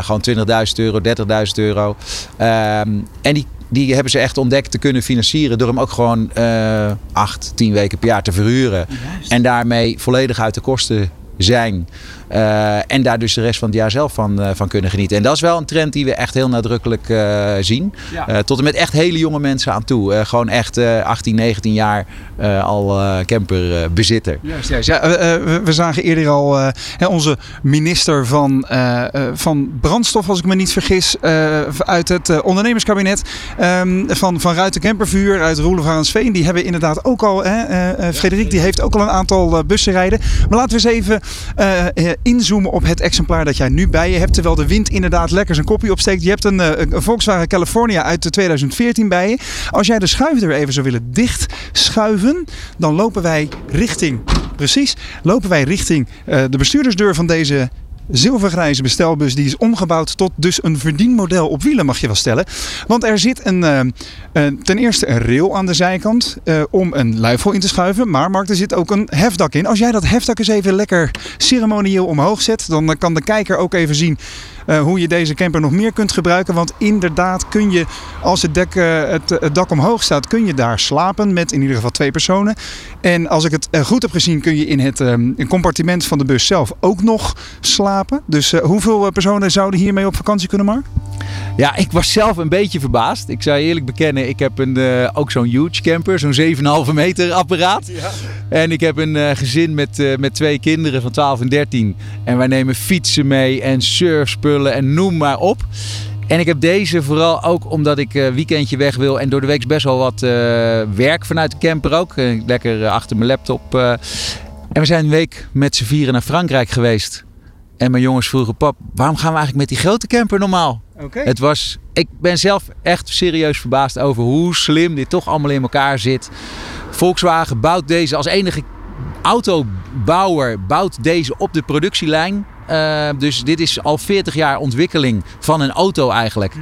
gewoon 20.000 euro, 30.000 euro. Ehm, en die, die hebben ze echt ontdekt te kunnen financieren door hem ook gewoon eh 8, 10 weken per jaar te verhuren. En daarmee volledig uit de kosten zijn. Eh, en daar dus de rest van het jaar zelf van, eh, van kunnen genieten. En dat is wel een trend die we echt heel nadrukkelijk eh, zien. Tot en met echt hele jonge mensen aan toe. Gewoon echt eh 18, 19 jaar al eh, camperbezitter. Juist, juist. Ja, we- we zagen eerder al hè, onze minister van, van Brandstof, als ik me niet vergis, uit het ondernemerskabinet ehm, van, van Ruiten Campervuur uit Roelevarensveen. Die hebben inderdaad ook al, hè, Frederik, die heeft ook al een aantal bussen rijden. Maar laten we eens even inzoomen op het exemplaar dat jij nu bij je hebt. Terwijl de wind inderdaad lekker zijn kopje opsteekt. Je hebt een, eh, een Volkswagen California uit de 2014 bij je. Als jij de schuifdeur even zou willen dicht schuiven, dan lopen wij richting, precies, lopen wij richting eh, de bestuurdersdeur van deze zilvergrijze bestelbus. Die is omgebouwd tot dus een verdienmodel op wielen, mag je wel stellen. Want er zit een, eh, eh, ten eerste een rail aan de zijkant eh, om een luifel in te schuiven. Maar Mark, er zit ook een hefdak in. Als jij dat hefdak eens even lekker ceremonieel omhoog zet, dan kan de kijker ook even zien eh, hoe je deze camper nog meer kunt gebruiken. Want inderdaad kun je, als het, dek, eh, het, het dak omhoog staat, kun je daar slapen met in ieder geval twee personen. En als ik het eh, goed heb gezien, kun je in het ehm, compartiment van de bus zelf ook nog slapen. Dus hoeveel personen zouden hiermee op vakantie kunnen, Mark? Ja, ik was zelf een beetje verbaasd. Ik zou eerlijk bekennen, ik heb een, ook zo'n huge camper, zo'n 7,5 meter apparaat. En ik heb een gezin met, met twee kinderen van 12 en 13. En wij nemen fietsen mee en surfspullen en noem maar op. En ik heb deze vooral ook omdat ik een weekendje weg wil en door de week best wel wat eh, werk vanuit de camper ook. Eh, lekker eh, achter mijn laptop. eh. En we zijn een week met z'n vieren naar Frankrijk geweest. En mijn jongens vroegen, pap, waarom gaan we eigenlijk met die grote camper normaal? Oké. Het was, ik ben zelf echt serieus verbaasd over hoe slim dit toch allemaal in elkaar zit. Volkswagen bouwt deze als enige autobouwer bouwt deze op de productielijn. Eh, dus dit is al 40 jaar ontwikkeling van een auto eigenlijk.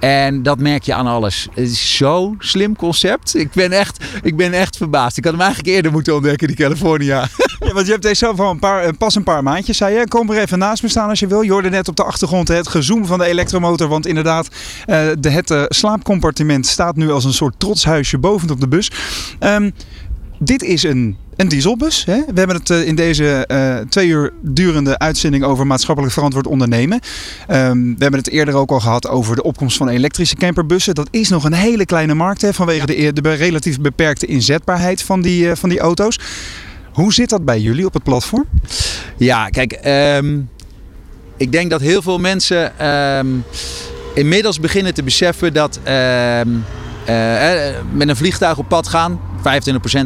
En dat merk je aan alles. Het is zo'n slim concept. Ik ben, echt, ik ben echt verbaasd. Ik had hem eigenlijk eerder moeten ontdekken, die California. (laughs) Ja, want je hebt deze zelf al een paar, eh, pas een paar maandjes, zei je. Kom er even naast me staan als je wil. Je hoorde net op de achtergrond het gezoem van de elektromotor. Want inderdaad, eh, de, het slaapcompartiment staat nu als een soort trotshuisje bovenop de bus. Ehm, dit is een, een dieselbus. Hè? We hebben het eh, in deze eh, twee uur durende uitzending over maatschappelijk verantwoord ondernemen. Ehm, we hebben het eerder ook al gehad over de opkomst van elektrische camperbussen. Dat is nog een hele kleine markt hè, vanwege de, de relatief beperkte inzetbaarheid van die, eh, van die auto's. Hoe zit dat bij jullie op het platform? Ja, kijk, ehm, ik denk dat heel veel mensen ehm, inmiddels beginnen te beseffen dat met een vliegtuig op pad gaan. 25%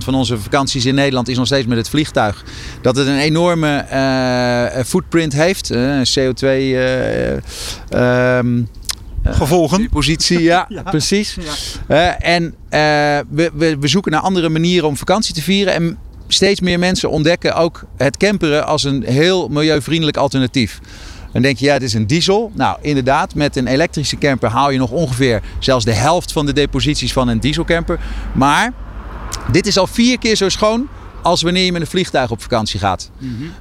van onze vakanties in Nederland is nog steeds met het vliegtuig. Dat het een enorme eh, footprint heeft. eh, CO2. eh, ehm, eh, Gevolgen. Positie, ja, (laughs) precies. Eh, en eh, we, we, we zoeken naar andere manieren om vakantie te vieren. En steeds meer mensen ontdekken ook het camperen als een heel milieuvriendelijk alternatief. Dan denk je, ja, het is een diesel. Nou, inderdaad, met een elektrische camper haal je nog ongeveer zelfs de helft van de deposities van een dieselcamper. Maar dit is al vier keer zo schoon als wanneer je met een vliegtuig op vakantie gaat.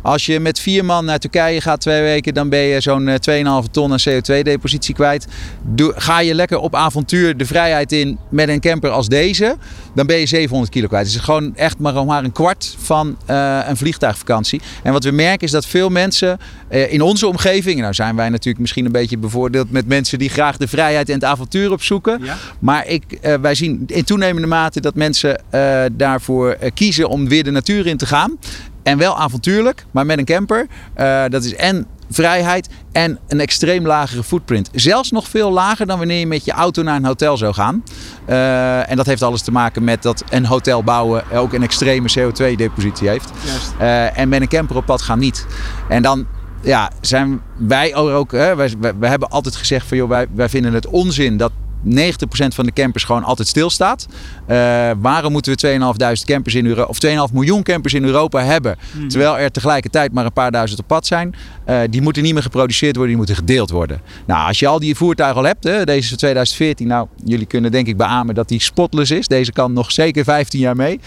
Als je met vier man naar Turkije gaat twee weken, dan ben je zo'n eh, 2,5 ton aan CO2-depositie kwijt. Doe, ga je lekker op avontuur de vrijheid in met een camper als deze, dan ben je 700 kilo kwijt. Het is gewoon echt maar, maar een kwart van eh, een vliegtuigvakantie. En wat we merken is dat veel mensen eh, in onze omgeving, nou zijn wij natuurlijk misschien een beetje bevoordeeld met mensen die graag de vrijheid en het avontuur opzoeken. Maar ik, eh, wij zien in toenemende mate dat mensen eh, daarvoor eh, kiezen om weer de natuur in te gaan. En wel avontuurlijk, maar met een camper. Eh, dat is en vrijheid en een extreem lagere footprint. Zelfs nog veel lager dan wanneer je met je auto naar een hotel zou gaan. Eh, en dat heeft alles te maken met dat een hotel bouwen ook een extreme CO2-depositie heeft. Eh, en met een camper op pad gaan niet. En dan ja, zijn wij ook. Hè, wij, wij, wij hebben altijd gezegd van joh, wij, wij vinden het onzin dat 90% van de campers gewoon altijd stilstaat. Eh, waarom moeten we 2.500 campers in Europa, of 2,5 miljoen campers in Europa hebben, terwijl er tegelijkertijd maar een paar duizend op pad zijn? Eh, die moeten niet meer geproduceerd worden, die moeten gedeeld worden. Nou, als je al die voertuigen al hebt, hè, deze is van 2014, nou, jullie kunnen denk ik beamen dat die spotless is. Deze kan nog zeker 15 jaar mee.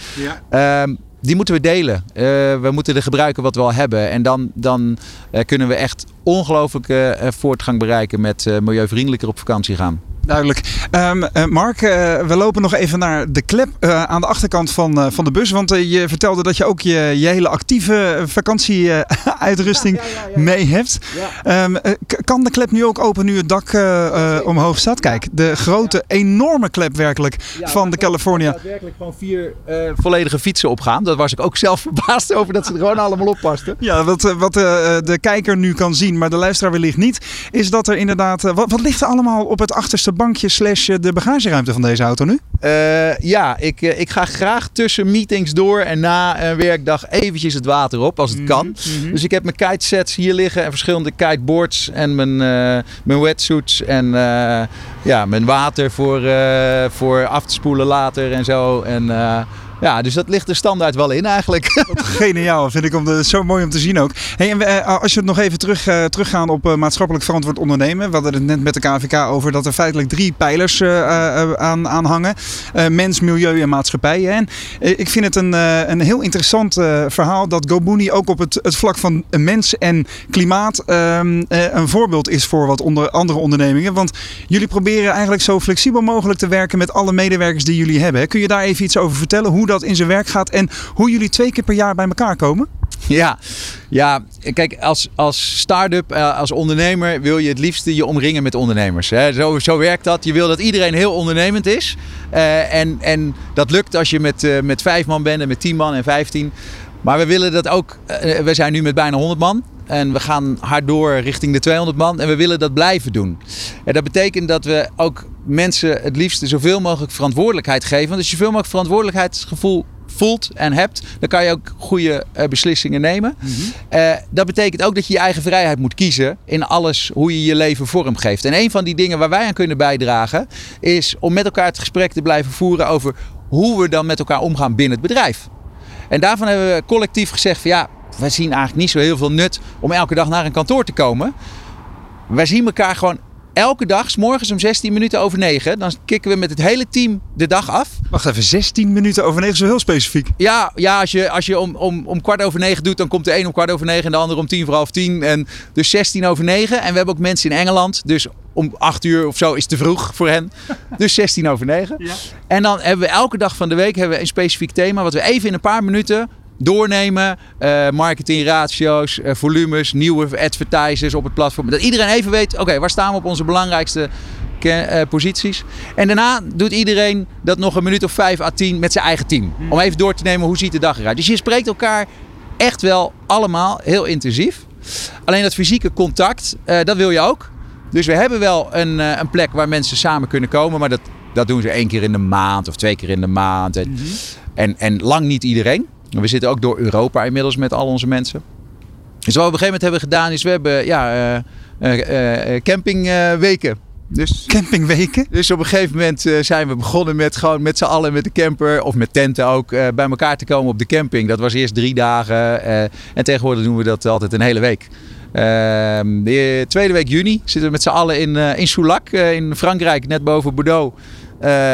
Ehm, die moeten we delen. Eh, we moeten er gebruiken wat we al hebben. En dan, dan kunnen we echt ongelooflijke voortgang bereiken met milieuvriendelijker op vakantie gaan. Duidelijk. Ehm, eh, Mark, eh, we lopen nog even naar de klep eh, aan de achterkant van, van de bus. Want je vertelde dat je ook je, je hele actieve vakantieuitrusting (laughs) mee hebt. Ehm, eh, kan de klep nu ook open nu het dak omhoog staat? Kijk, de grote, enorme klep werkelijk van de California. daadwerkelijk gewoon vier volledige fietsen opgaan. Dat was ik ook zelf (laughs) verbaasd over dat ze er gewoon allemaal op pasten. Ja, wat, wat de kijker nu kan zien, maar de luisteraar wellicht niet, is dat er inderdaad... wat, wat ligt er allemaal op het achterste bankje slash eh, de bagageruimte van deze auto nu? Eh, ja, ik, eh, ik ga graag tussen meetings door en na een werkdag eventjes het water op als het kan. Dus ik heb mijn kitesets hier liggen en verschillende kiteboards en mijn, mijn wetsuits en ja, mijn water voor, voor af te spoelen later en zo. En Ja, dus dat ligt er standaard wel in eigenlijk. (laughs) Geniaal, vind ik om de, zo mooi om te zien ook. Hey, en eh, als je het nog even terug, uh, teruggaan op uh, maatschappelijk verantwoord ondernemen. We hadden het net met de KVK over dat er feitelijk drie pijlers aan, aan hangen. mens, milieu en maatschappij. En ik vind het een, een heel interessant verhaal dat GoBooney ook op het, het vlak van mens en klimaat ehm, een voorbeeld is voor wat onder andere ondernemingen. Want jullie proberen eigenlijk zo flexibel mogelijk te werken met alle medewerkers die jullie hebben. Kun je daar even iets over vertellen? Hoe in zijn werk gaat en hoe jullie twee keer per jaar bij elkaar komen? Ja, ja kijk, als, als start-up, eh, als ondernemer wil je het liefste je omringen met ondernemers. Hè? Zo, zo werkt dat. Je wil dat iedereen heel ondernemend is. Uh, en, en dat lukt als je met, uh, met vijf man bent en met tien man en vijftien. Maar we willen dat ook. we zijn nu met bijna 100 man. En we gaan hard door richting de 200 man. En we willen dat blijven doen. En dat betekent dat we ook mensen het liefst zoveel mogelijk verantwoordelijkheid geven. Want als je zoveel mogelijk verantwoordelijkheidsgevoel voelt en hebt, dan kan je ook goede uh, beslissingen nemen. Mm -hmm. uh, dat betekent ook dat je je eigen vrijheid moet kiezen in alles hoe je je leven vormgeeft. En een van die dingen waar wij aan kunnen bijdragen, is om met elkaar het gesprek te blijven voeren over hoe we dan met elkaar omgaan binnen het bedrijf. En daarvan hebben we collectief gezegd van ja, wij zien eigenlijk niet zo heel veel nut om elke dag naar een kantoor te komen. Wij zien elkaar gewoon elke dag, s morgens om 16 minuten over 9, dan kicken we met het hele team de dag af. Wacht even, 16 minuten over 9 is wel heel specifiek. Ja, ja als je, als je om, om, om kwart over 9 doet, dan komt de een om kwart over 9 en de ander om tien voor half tien. En dus 16 over 9. En we hebben ook mensen in Engeland, dus om 8 uur of zo is te vroeg voor hen. (laughs) Dus 16 over 9. Ja. En dan hebben we elke dag van de week hebben we een specifiek thema, wat we even in een paar minuten doornemen. Uh, marketing ratio's, uh, volumes, nieuwe advertisers op het platform. Dat iedereen even weet, oké, waar staan we op onze belangrijkste uh, posities. En daarna doet iedereen dat nog een minuut of vijf à tien met zijn eigen team. Om even door te nemen, hoe ziet de dag eruit. Dus je spreekt elkaar echt wel allemaal heel intensief. Alleen dat fysieke contact, dat wil je ook. Dus we hebben wel een, een plek waar mensen samen kunnen komen. Maar dat, dat doen ze één keer in de maand of twee keer in de maand. En, mm -hmm. en, en lang niet iedereen. We zitten ook door Europa inmiddels met al onze mensen. Dus wat we op een gegeven moment hebben gedaan is we hebben ja, uh, uh, campingweken. Dus, campingweken? Dus op een gegeven moment zijn we begonnen met gewoon met z'n allen met de camper of met tenten ook bij elkaar te komen op de camping. Dat was eerst drie dagen en tegenwoordig doen we dat altijd een hele week. Ehm, de tweede week juni zitten we met z'n allen in, in Soulac in Frankrijk, net boven Bordeaux.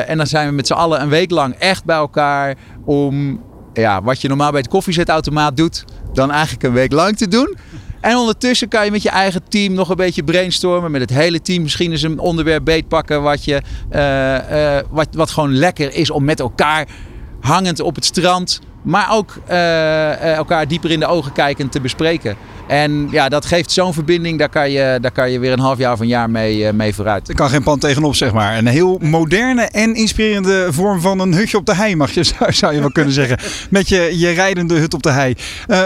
en dan zijn we met z'n allen een week lang echt bij elkaar om ja, wat je normaal bij het koffiezetautomaat doet, dan eigenlijk een week lang te doen. En ondertussen kan je met je eigen team nog een beetje brainstormen. Met het hele team misschien eens een onderwerp beetpakken wat, je, uh, uh, wat, wat gewoon lekker is om met elkaar hangend op het strand. Maar ook uh, elkaar dieper in de ogen kijken te bespreken. En ja, dat geeft zo'n verbinding, daar kan, je, daar kan je weer een half jaar of een jaar mee, uh, mee vooruit. Er kan geen pan tegenop, zeg maar. Een heel moderne en inspirerende vorm van een hutje op de hei, mag je, (laughs) zou, je wel kunnen zeggen. Met je, je rijdende hut op de hei.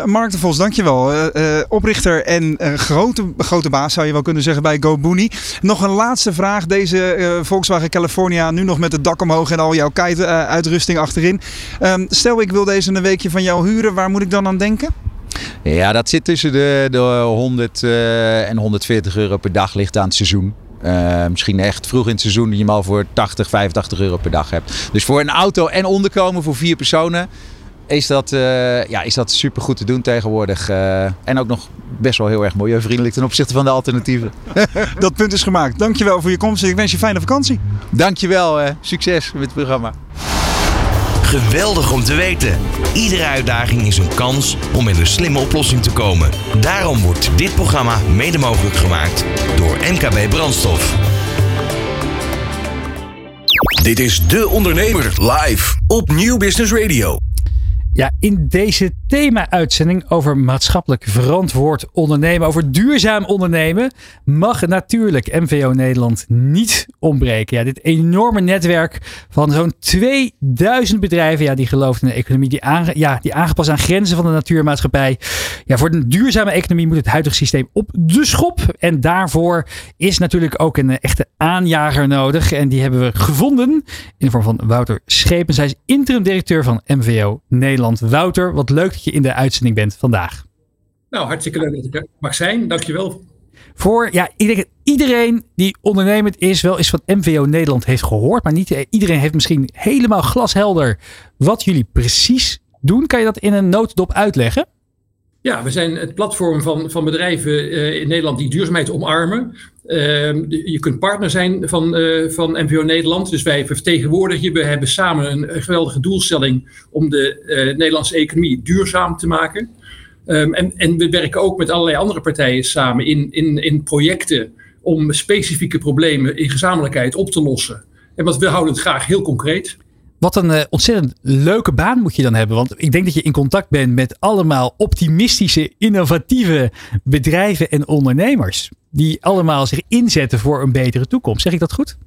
Mark de Vos, dankjewel. Uh, oprichter en grote, grote baas, zou je wel kunnen zeggen, bij GoBooney. Nog een laatste vraag. Deze Volkswagen California, nu nog met het dak omhoog en al jouw kite-uitrusting achterin. Ehm, stel, ik wil deze een weekje van jou huren. Waar moet ik dan aan denken? Ja, dat zit tussen de, de 100 uh, en 140 euro per dag ligt aan het seizoen. Uh, misschien echt vroeg in het seizoen dat je hem al voor 80, 85 euro per dag hebt. Dus voor een auto en onderkomen voor vier personen is dat, uh, ja, is dat super goed te doen tegenwoordig. Uh, en ook nog best wel heel erg milieuvriendelijk ten opzichte van de alternatieven. (laughs) dat punt is gemaakt. Dankjewel voor je komst en ik wens je fijne vakantie. Dankjewel. Succes met het programma. Geweldig om te weten. Iedere uitdaging is een kans om met een slimme oplossing te komen. Daarom wordt dit programma mede mogelijk gemaakt door MKB Brandstof. Dit is De Ondernemer live op Nieuw Business Radio. Ja, in deze thema-uitzending over maatschappelijk verantwoord ondernemen, over duurzaam ondernemen, mag natuurlijk MVO Nederland niet ontbreken. Ja, dit enorme netwerk van zo'n 2000 bedrijven, ja, die geloven in een economie die, ja, die aangepast aan grenzen van de natuurmaatschappij. Ja, voor een duurzame economie moet het huidige systeem op de schop. En daarvoor is natuurlijk ook een echte aanjager nodig. En die hebben we gevonden in de vorm van Wouter Schepens. Hij is interim directeur van MVO Nederland. Wouter, wat leuk dat je in de uitzending bent vandaag. Nou, hartstikke leuk dat ik er mag zijn. Dankjewel. voor, ja, ik denk dat iedereen die ondernemend is, wel eens van MVO Nederland heeft gehoord. Maar niet iedereen heeft misschien helemaal glashelder wat jullie precies doen. Kan je dat in een notendop uitleggen? Ja, we zijn het platform van, van bedrijven uh, in Nederland die duurzaamheid omarmen. Uh, je kunt partner zijn van, uh, van MVO Nederland. Dus wij vertegenwoordigen je. We hebben samen een, geweldige doelstelling om de Nederlandse economie duurzaam te maken. Um, en, en we werken ook met allerlei andere partijen samen in, in, in projecten om specifieke problemen in gezamenlijkheid op te lossen. En wat we houden het graag heel concreet. Wat een uh, ontzettend leuke baan moet je dan hebben. Want ik denk dat je in contact bent met allemaal optimistische, innovatieve bedrijven en ondernemers. Die allemaal zich inzetten voor een betere toekomst. Zeg ik dat goed?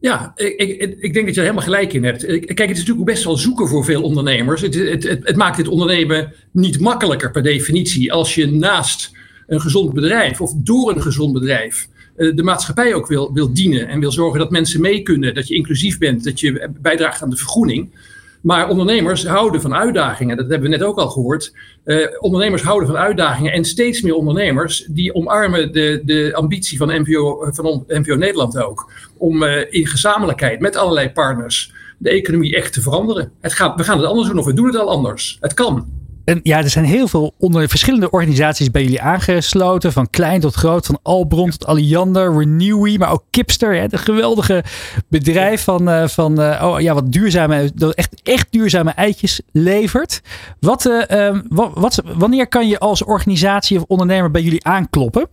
Ja, ik, ik, ik, denk dat je er helemaal gelijk in hebt. Kijk, het is natuurlijk best wel zoeken voor veel ondernemers. Het, het, het, het, maakt het ondernemen niet makkelijker per definitie. Als je naast een gezond bedrijf of door een gezond bedrijf eh, de maatschappij ook wil, wil dienen en wil zorgen dat mensen mee kunnen, dat je inclusief bent, dat je bijdraagt aan de vergroening. Maar ondernemers houden van uitdagingen. Dat hebben we net ook al gehoord. Uh, ondernemers houden van uitdagingen. En steeds meer ondernemers die omarmen de, de ambitie van MVO, van MVO Nederland ook. Om uh, in gezamenlijkheid met allerlei partners de economie echt te veranderen. Het gaat, we gaan het anders doen of we doen het al anders. Het kan. En ja, er zijn heel veel onder verschillende organisaties bij jullie aangesloten. Van klein tot groot, van Albron tot Alliander, Renewy, maar ook Kipster. Het geweldige bedrijf van, uh, van uh, oh, ja, wat duurzame, echt, echt duurzame eitjes levert. Wat, uh, wat, wat, wanneer kan je als organisatie of ondernemer bij jullie aankloppen?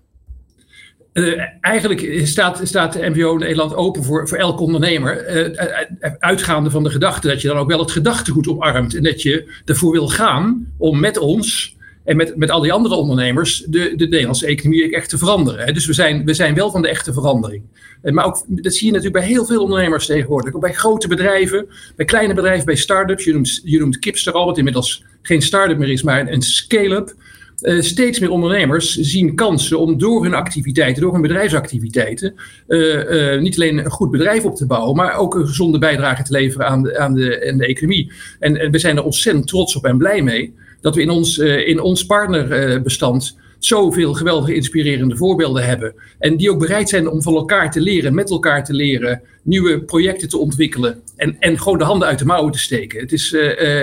Uh, eigenlijk staat, staat de MVO Nederland open voor, voor elke ondernemer. Uh, uitgaande van de gedachte dat je dan ook wel het gedachtegoed omarmt. En dat je ervoor wil gaan om met ons en met, met al die andere ondernemers de, de Nederlandse economie echt te veranderen. Dus we zijn, we zijn wel van de echte verandering. Maar ook, dat zie je natuurlijk bij heel veel ondernemers tegenwoordig. Ook bij grote bedrijven, bij kleine bedrijven, bij start-ups. Je noemt, je noemt Kipster al, wat inmiddels geen start-up meer is, maar een scale-up. Uh, steeds meer ondernemers zien kansen om door hun activiteiten, door hun bedrijfsactiviteiten, uh, uh, niet alleen een goed bedrijf op te bouwen, maar ook een gezonde bijdrage te leveren aan de, aan de, de economie. En, en, we zijn er ontzettend trots op en blij mee dat we in ons, in ons partnerbestand zoveel geweldige inspirerende voorbeelden hebben. En die ook bereid zijn om van elkaar te leren, met elkaar te leren, nieuwe projecten te ontwikkelen en, en gewoon de handen uit de mouwen te steken. Het is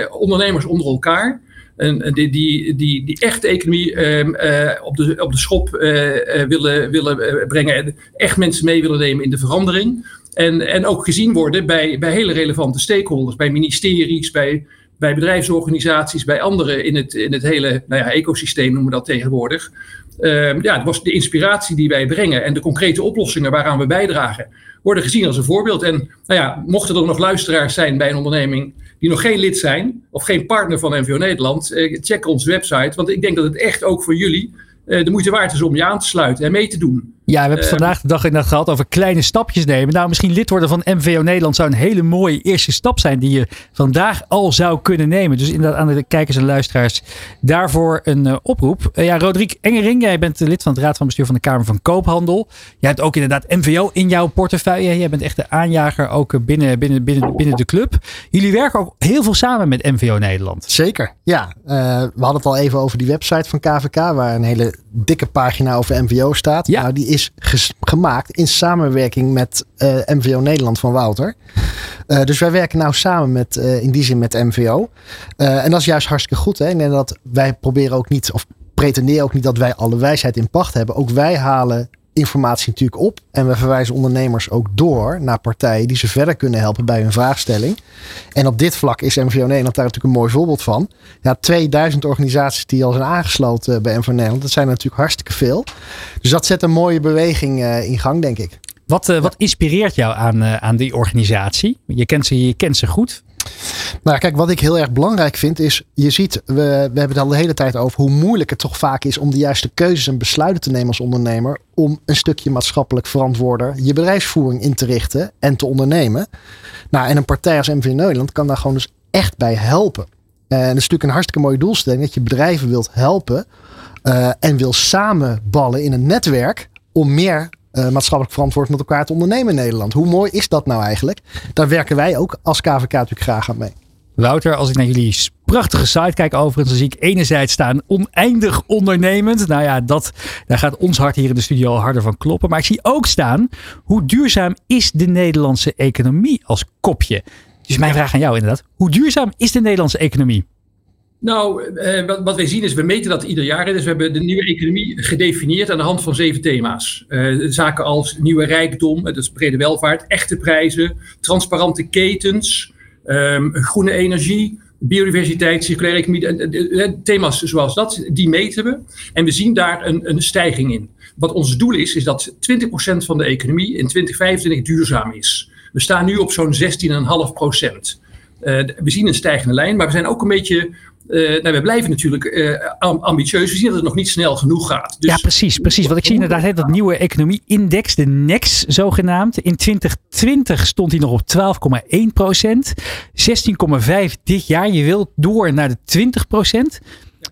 ondernemers onder elkaar een, die, die, die, die echte economie uh, uh, op, de, op de schop uh, willen, willen brengen. En echt mensen mee willen nemen in de verandering. En, en ook gezien worden bij, bij hele relevante stakeholders, bij ministeries, bij, bij bedrijfsorganisaties, bij anderen in het, in het hele nou ja, ecosysteem noemen we dat tegenwoordig. Uh, ja, het was de inspiratie die wij brengen en de concrete oplossingen waaraan we bijdragen, worden gezien als een voorbeeld. En nou ja, mochten er nog luisteraars zijn bij een onderneming die nog geen lid zijn of geen partner van NVO Nederland, eh, check onze website. Want ik denk dat het echt ook voor jullie eh, de moeite waard is om je aan te sluiten en mee te doen. Ja, we hebben het vandaag de dag inderdaad gehad over kleine stapjes nemen. Nou, misschien lid worden van MVO Nederland zou een hele mooie eerste stap zijn die je vandaag al zou kunnen nemen. Dus inderdaad aan de kijkers en luisteraars daarvoor een uh, oproep. Uh, ja, Roderick Engering, jij bent lid van het Raad van Bestuur van de Kamer van Koophandel. Jij hebt ook inderdaad MVO in jouw portefeuille. Jij bent echt de aanjager ook binnen, binnen, binnen, binnen de club. Jullie werken ook heel veel samen met MVO Nederland. Zeker, ja. Uh, we hadden het al even over die website van KVK, waar een hele dikke pagina over MVO staat. Ja. Nou, die is is gemaakt in samenwerking met uh, MVO Nederland van Wouter. Uh, dus wij werken nou samen met, uh, in die zin met MVO. en dat is juist hartstikke goed. Hè? Dat wij proberen ook niet, of pretenderen ook niet dat wij alle wijsheid in pacht hebben. Ook wij halen informatie natuurlijk op. En we verwijzen ondernemers ook door naar partijen die ze verder kunnen helpen bij hun vraagstelling. En op dit vlak is MVO Nederland daar natuurlijk een mooi voorbeeld van. Ja, 2000 organisaties die al zijn aangesloten bij MVO Nederland. Dat zijn natuurlijk hartstikke veel. Dus dat zet een mooie beweging uh, in gang, denk ik. Wat, uh, wat inspireert jou aan, uh, aan die organisatie? Je kent ze, je kent ze goed. Nou, kijk, wat ik heel erg belangrijk vind is, je ziet, we, we hebben het al de hele tijd over hoe moeilijk het toch vaak is om de juiste keuzes en besluiten te nemen als ondernemer. Om een stukje maatschappelijk verantwoorder je bedrijfsvoering in te richten en te ondernemen. Nou, en een partij als MV Nederland kan daar gewoon dus echt bij helpen. En dat is natuurlijk een hartstikke mooie doelstelling dat je bedrijven wilt helpen uh, en wil samenballen in een netwerk om meer uh, maatschappelijk verantwoord met elkaar te ondernemen in Nederland. Hoe mooi is dat nou eigenlijk? Daar werken wij ook als KVK natuurlijk graag aan mee. Wouter, als ik naar jullie prachtige site kijk overigens, dan zie ik enerzijds staan oneindig ondernemend. Nou ja, dat, daar gaat ons hart hier in de studio al harder van kloppen. Maar ik zie ook staan, hoe duurzaam is de Nederlandse economie als kopje? Dus mijn vraag aan jou inderdaad, hoe duurzaam is de Nederlandse economie? Nou, eh, wat, wij zien is, we meten dat ieder jaar. Dus we hebben de nieuwe economie gedefinieerd aan de hand van zeven thema's. Eh, zaken als nieuwe rijkdom, dat is brede welvaart, echte prijzen, transparante ketens, ehm, groene energie, biodiversiteit, circulaire economie. eh, eh, thema's zoals dat, die meten we. En we zien daar een, een stijging in. Wat ons doel is, is dat 20% van de economie in 2025 duurzaam is. We staan nu op zo'n 16,5 procent. Uh, we zien een stijgende lijn, maar we zijn ook een beetje. Uh, nou, we blijven natuurlijk uh, ambitieus. We zien dat het nog niet snel genoeg gaat. Dus ja, precies, precies. Want ik zie inderdaad hè, dat nieuwe economie-index, de NEX zogenaamd. In 2020 stond hij nog op 12,1 procent. 16,5 dit jaar. Je wilt door naar de 20 procent.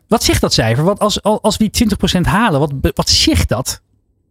Wat zegt dat cijfer? Want als, als we die 20 procent halen, wat, wat zegt dat?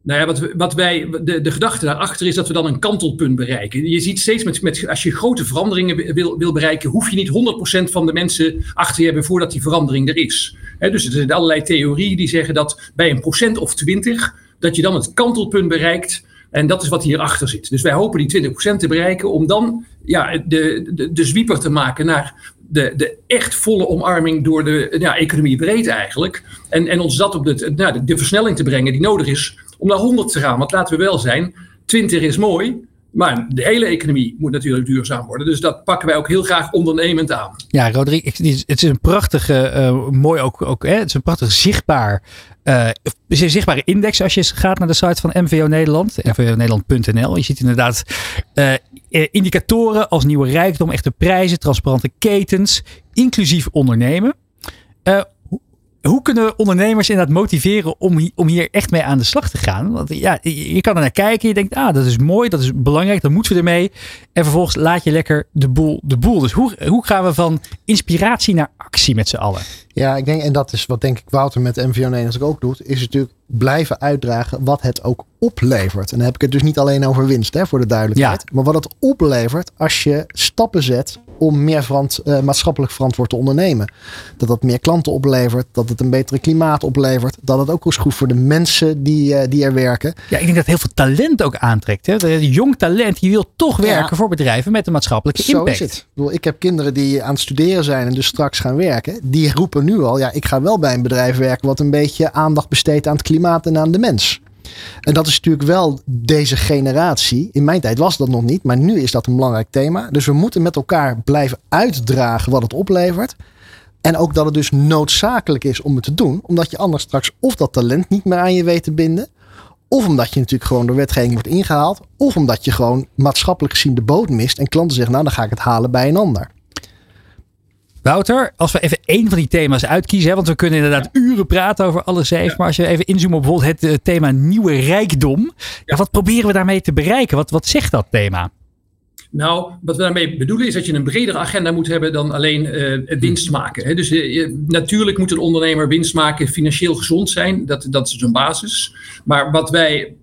Nou ja, wat, wat wij, de, de gedachte daarachter is dat we dan een kantelpunt bereiken. Je ziet steeds met, als je grote veranderingen wil, wil bereiken, hoef je niet 100% van de mensen achter je hebben voordat die verandering er is. Dus er zijn allerlei theorieën die zeggen dat bij een procent of 20, dat je dan het kantelpunt bereikt. En dat is wat hierachter zit. Dus wij hopen die 20% te bereiken om dan ja, de, de, de zwieper te maken naar de, de echt volle omarming door de ja, economie breed eigenlijk. En, en ons dat op nou, de, de versnelling te brengen die nodig is om naar 100 te gaan. Want laten we wel zijn, 20 is mooi, maar de hele economie moet natuurlijk duurzaam worden. Dus dat pakken wij ook heel graag ondernemend aan. Ja, Roderick, het is een prachtige, uh, mooi ook, ook hè? het is een prachtig zichtbaar, uh, een zichtbare index als je gaat naar de site van MVO Nederland, mvonederland.nl. Je ziet inderdaad uh, indicatoren als nieuwe rijkdom, echte prijzen, transparante ketens, inclusief ondernemen. Hoe kunnen we ondernemers inderdaad motiveren om, om hier echt mee aan de slag te gaan? Want ja, je kan er naar kijken. Je denkt, ah, dat is mooi, dat is belangrijk, dan moeten we ermee. En vervolgens laat je lekker de boel de boel. Dus hoe, hoe gaan we van inspiratie naar actie met z'n allen? Ja, ik denk, en dat is wat denk ik Wouter met MVO Nederlands ook doet, is natuurlijk blijven uitdragen wat het ook oplevert. En dan heb ik het dus niet alleen over winst, hè, voor de duidelijkheid. Ja. Maar wat het oplevert als je stappen zet om meer verant, uh, maatschappelijk verantwoord te ondernemen. Dat dat meer klanten oplevert, dat het een betere klimaat oplevert, dat het ook is goed voor de mensen die, uh, die er werken. Ja, ik denk dat heel veel talent ook aantrekt. Hè? Jong talent, die wil toch werken ja. voor bedrijven met een maatschappelijke impact. Zo is het. Ik, bedoel, ik heb kinderen die aan het studeren zijn en dus straks gaan werken. Die roepen nu al, ja, ik ga wel bij een bedrijf werken wat een beetje aandacht besteedt aan het klimaat en aan de mens. En dat is natuurlijk wel deze generatie. In mijn tijd was dat nog niet, maar nu is dat een belangrijk thema. Dus we moeten met elkaar blijven uitdragen wat het oplevert. En ook dat het dus noodzakelijk is om het te doen, omdat je anders straks of dat talent niet meer aan je weet te binden. Of omdat je natuurlijk gewoon door wetgeving wordt ingehaald. Of omdat je gewoon maatschappelijk gezien de boot mist. En klanten zeggen, nou dan ga ik het halen bij een ander. Wouter, als we even één van die thema's uitkiezen, hè, want we kunnen inderdaad uren praten over alle zeven, ja. maar als je even inzoomen op bijvoorbeeld het uh, thema nieuwe rijkdom, ja. wat proberen we daarmee te bereiken? Wat, wat zegt dat thema? Nou, wat we daarmee bedoelen is dat je een bredere agenda moet hebben dan alleen uh, winst maken. Hè. Dus uh, natuurlijk moet een ondernemer winst maken, financieel gezond zijn, dat, dat is een basis. Maar wat wij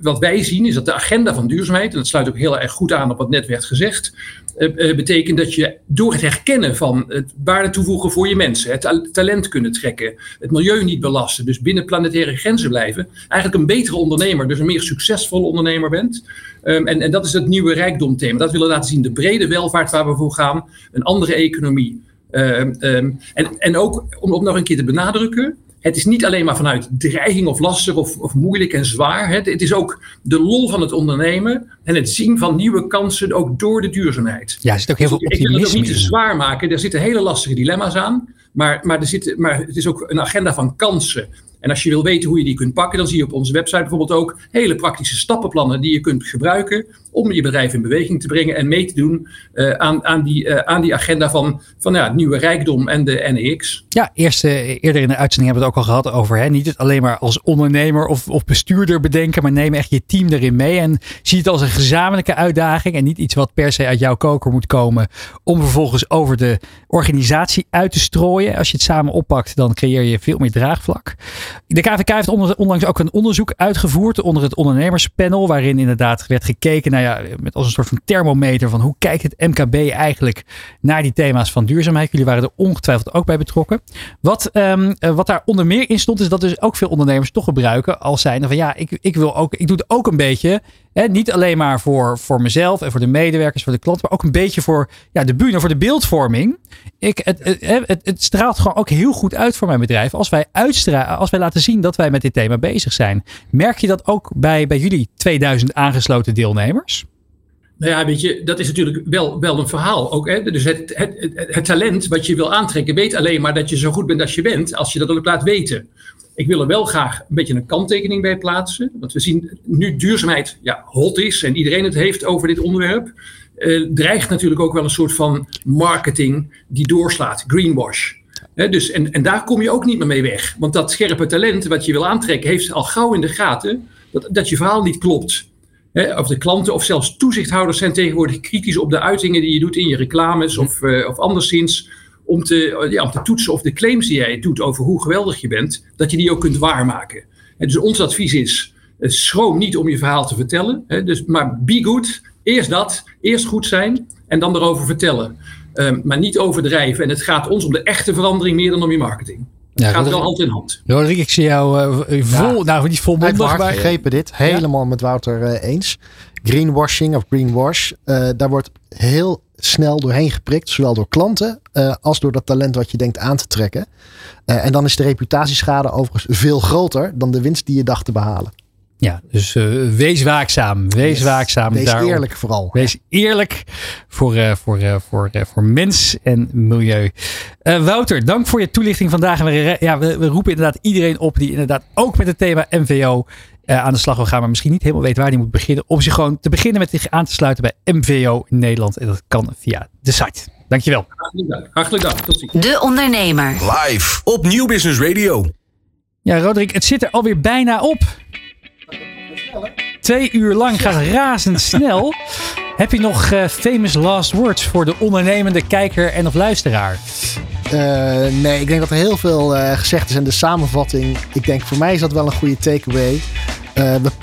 wat wij zien is dat de agenda van duurzaamheid, en dat sluit ook heel erg goed aan op wat net werd gezegd, uh, betekent dat je door het herkennen van het waarde toevoegen voor je mensen, het talent kunnen trekken, het milieu niet belasten, dus binnen planetaire grenzen blijven, eigenlijk een betere ondernemer, dus een meer succesvolle ondernemer bent. Um, en, en dat is het nieuwe rijkdomthema. Dat willen laten zien, de brede welvaart waar we voor gaan, een andere economie. Um, um, en, en ook om op nog een keer te benadrukken, het is niet alleen maar vanuit dreiging of lastig of, of moeilijk en zwaar. Het, het, is ook de lol van het ondernemen en het zien van nieuwe kansen ook door de duurzaamheid. Ja, er zit ook heel veel optimisme Ik wil het ook niet te zwaar maken. Er zitten hele lastige dilemma's aan. Maar, maar, er zit, maar het is ook een agenda van kansen. En als je wil weten hoe je die kunt pakken, dan zie je op onze website bijvoorbeeld ook hele praktische stappenplannen die je kunt gebruiken om je bedrijf in beweging te brengen en mee te doen uh, aan, aan, die, uh, aan die agenda van, van ja, nieuwe rijkdom en de NEX. Ja, eerst, uh, eerder in de uitzending hebben we het ook al gehad over hè, niet het alleen maar als ondernemer of, of bestuurder bedenken, maar neem echt je team erin mee en zie het als een gezamenlijke uitdaging en niet iets wat per se uit jouw koker moet komen om vervolgens over de organisatie uit te strooien. Als je het samen oppakt, dan creëer je veel meer draagvlak. De KVK heeft onlangs ook een onderzoek uitgevoerd onder het ondernemerspanel. Waarin inderdaad werd gekeken nou ja, met als een soort van thermometer van hoe kijkt het MKB eigenlijk naar die thema's van duurzaamheid. Jullie waren er ongetwijfeld ook bij betrokken. Wat, um, wat daar onder meer in stond is dat dus ook veel ondernemers toch gebruiken als zijnde van ja, ik, ik wil ook, ik doe het ook een beetje Niet alleen maar voor, voor mezelf en voor de medewerkers, voor de klanten, maar ook een beetje voor ja, de bühne, voor de beeldvorming. Ik, het, het, het, straalt gewoon ook heel goed uit voor mijn bedrijf als wij, uitstralen, als wij laten zien dat wij met dit thema bezig zijn. Merk je dat ook bij, bij jullie 2000 aangesloten deelnemers? Nou ja, weet je, dat is natuurlijk wel, wel een verhaal ook. Hè? Dus het, het, het, talent wat je wil aantrekken, weet alleen maar dat je zo goed bent als je bent, als je dat ook laat weten. Ik wil er wel graag een beetje een kanttekening bij plaatsen. Want we zien nu duurzaamheid ja, hot is en iedereen het heeft over dit onderwerp. Uh, dreigt natuurlijk ook wel een soort van marketing die doorslaat, greenwash. dus, en, en daar kom je ook niet meer mee weg. Want dat scherpe talent wat je wil aantrekken, heeft al gauw in de gaten dat, dat je verhaal niet klopt. of de klanten of zelfs toezichthouders zijn tegenwoordig kritisch op de uitingen die je doet in je reclames of, uh, of anderszins om te, ja, om te toetsen of de claims die jij doet over hoe geweldig je bent, dat je die ook kunt waarmaken. En dus ons advies is, eh, schroom niet om je verhaal te vertellen, hè, dus, maar be good, eerst dat, eerst goed zijn en dan erover vertellen. Um, maar niet overdrijven. En het gaat ons om de echte verandering meer dan om je marketing. Het ja, gaat wel hand in hand. Roderick, ik zie jou uh, vol, ja, nou niet volmondig. Begrepen dit. Helemaal met Wouter uh, eens. Greenwashing of greenwash. Uh, daar wordt heel snel doorheen geprikt, zowel door klanten uh, als door dat talent wat je denkt aan te trekken. Uh, en dan is de reputatieschade overigens veel groter dan de winst die je dacht te behalen. Ja, dus uh, wees waakzaam. Wees waakzaam. Wees daarom. eerlijk vooral. Wees eerlijk voor, uh, voor, uh, voor, voor mens en milieu. Wouter, dank voor je toelichting vandaag. En we, ja, we, we, roepen inderdaad iedereen op die inderdaad ook met het thema MVO aan de slag wil gaan. Maar misschien niet helemaal weet waar die moet beginnen. Om zich gewoon te beginnen met zich aan te sluiten bij MVO in Nederland. En dat kan via de site. Dankjewel. Hartelijk dank. Hartelijk dank. Tot ziens. De Ondernemer. Live op Nieuw Business Radio. Ja, Roderick, het zit er alweer bijna op. Twee uur lang gaat razendsnel. (laughs) Heb je nog uh, famous last words voor de ondernemende kijker en of luisteraar? Uh, nee, ik denk dat er heel veel uh, gezegd is. En de samenvatting, ik denk voor mij is dat wel een goede takeaway.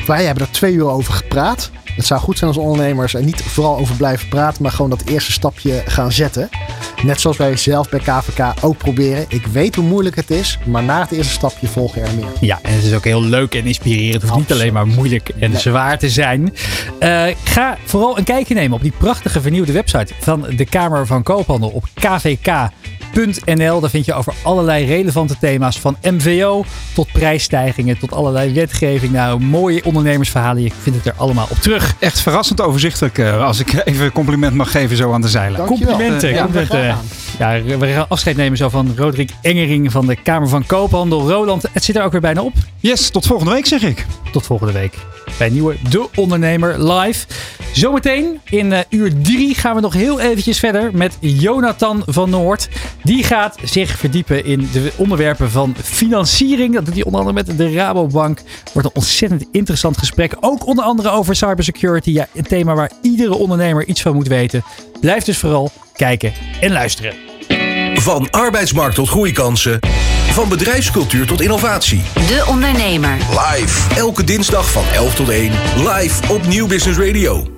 Wij hebben er twee uur over gepraat. Het zou goed zijn als ondernemers er niet vooral over blijven praten, maar gewoon dat eerste stapje gaan zetten. Net zoals wij zelf bij KVK ook proberen. Ik weet hoe moeilijk het is, maar na het eerste stapje volgen er meer. Ja, en het is ook heel leuk en inspirerend. Het hoeft niet alleen maar moeilijk en zwaar te zijn. Uh, ga vooral een kijkje nemen op die prachtige vernieuwde website van de Kamer van Koophandel op kvk.nl. Daar vind je over allerlei relevante thema's van MVO tot prijsstijgingen tot allerlei wetgeving. Nou, mooie ondernemersverhalen. Je vindt het er allemaal op terug. Echt verrassend overzichtelijk uh, als ik (laughs) even een compliment mag geven zo aan de zeilen. Complimenten. Ja, complimenten. Ja, we gaan afscheid nemen zo van Roderick Engering van de Kamer van Koophandel. Roland, het zit er ook weer bijna op. Yes, tot volgende week zeg ik. Tot volgende week bij nieuwe De Ondernemer live. Zometeen in uh, uur 3 gaan we nog heel eventjes verder met Jonathan van Noord. Die gaat zich verdiepen in de onderwerpen van financiering. Dat doet hij onder andere met de Rabobank. Wordt een ontzettend interessant gesprek. Ook onder andere over cybersecurity. Ja, een thema waar iedere ondernemer iets van moet weten. Blijf dus vooral kijken en luisteren. Van arbeidsmarkt tot groeikansen. Van bedrijfscultuur tot innovatie. De Ondernemer. Live. Elke dinsdag van 11 tot 1. Live op Nieuw Business Radio.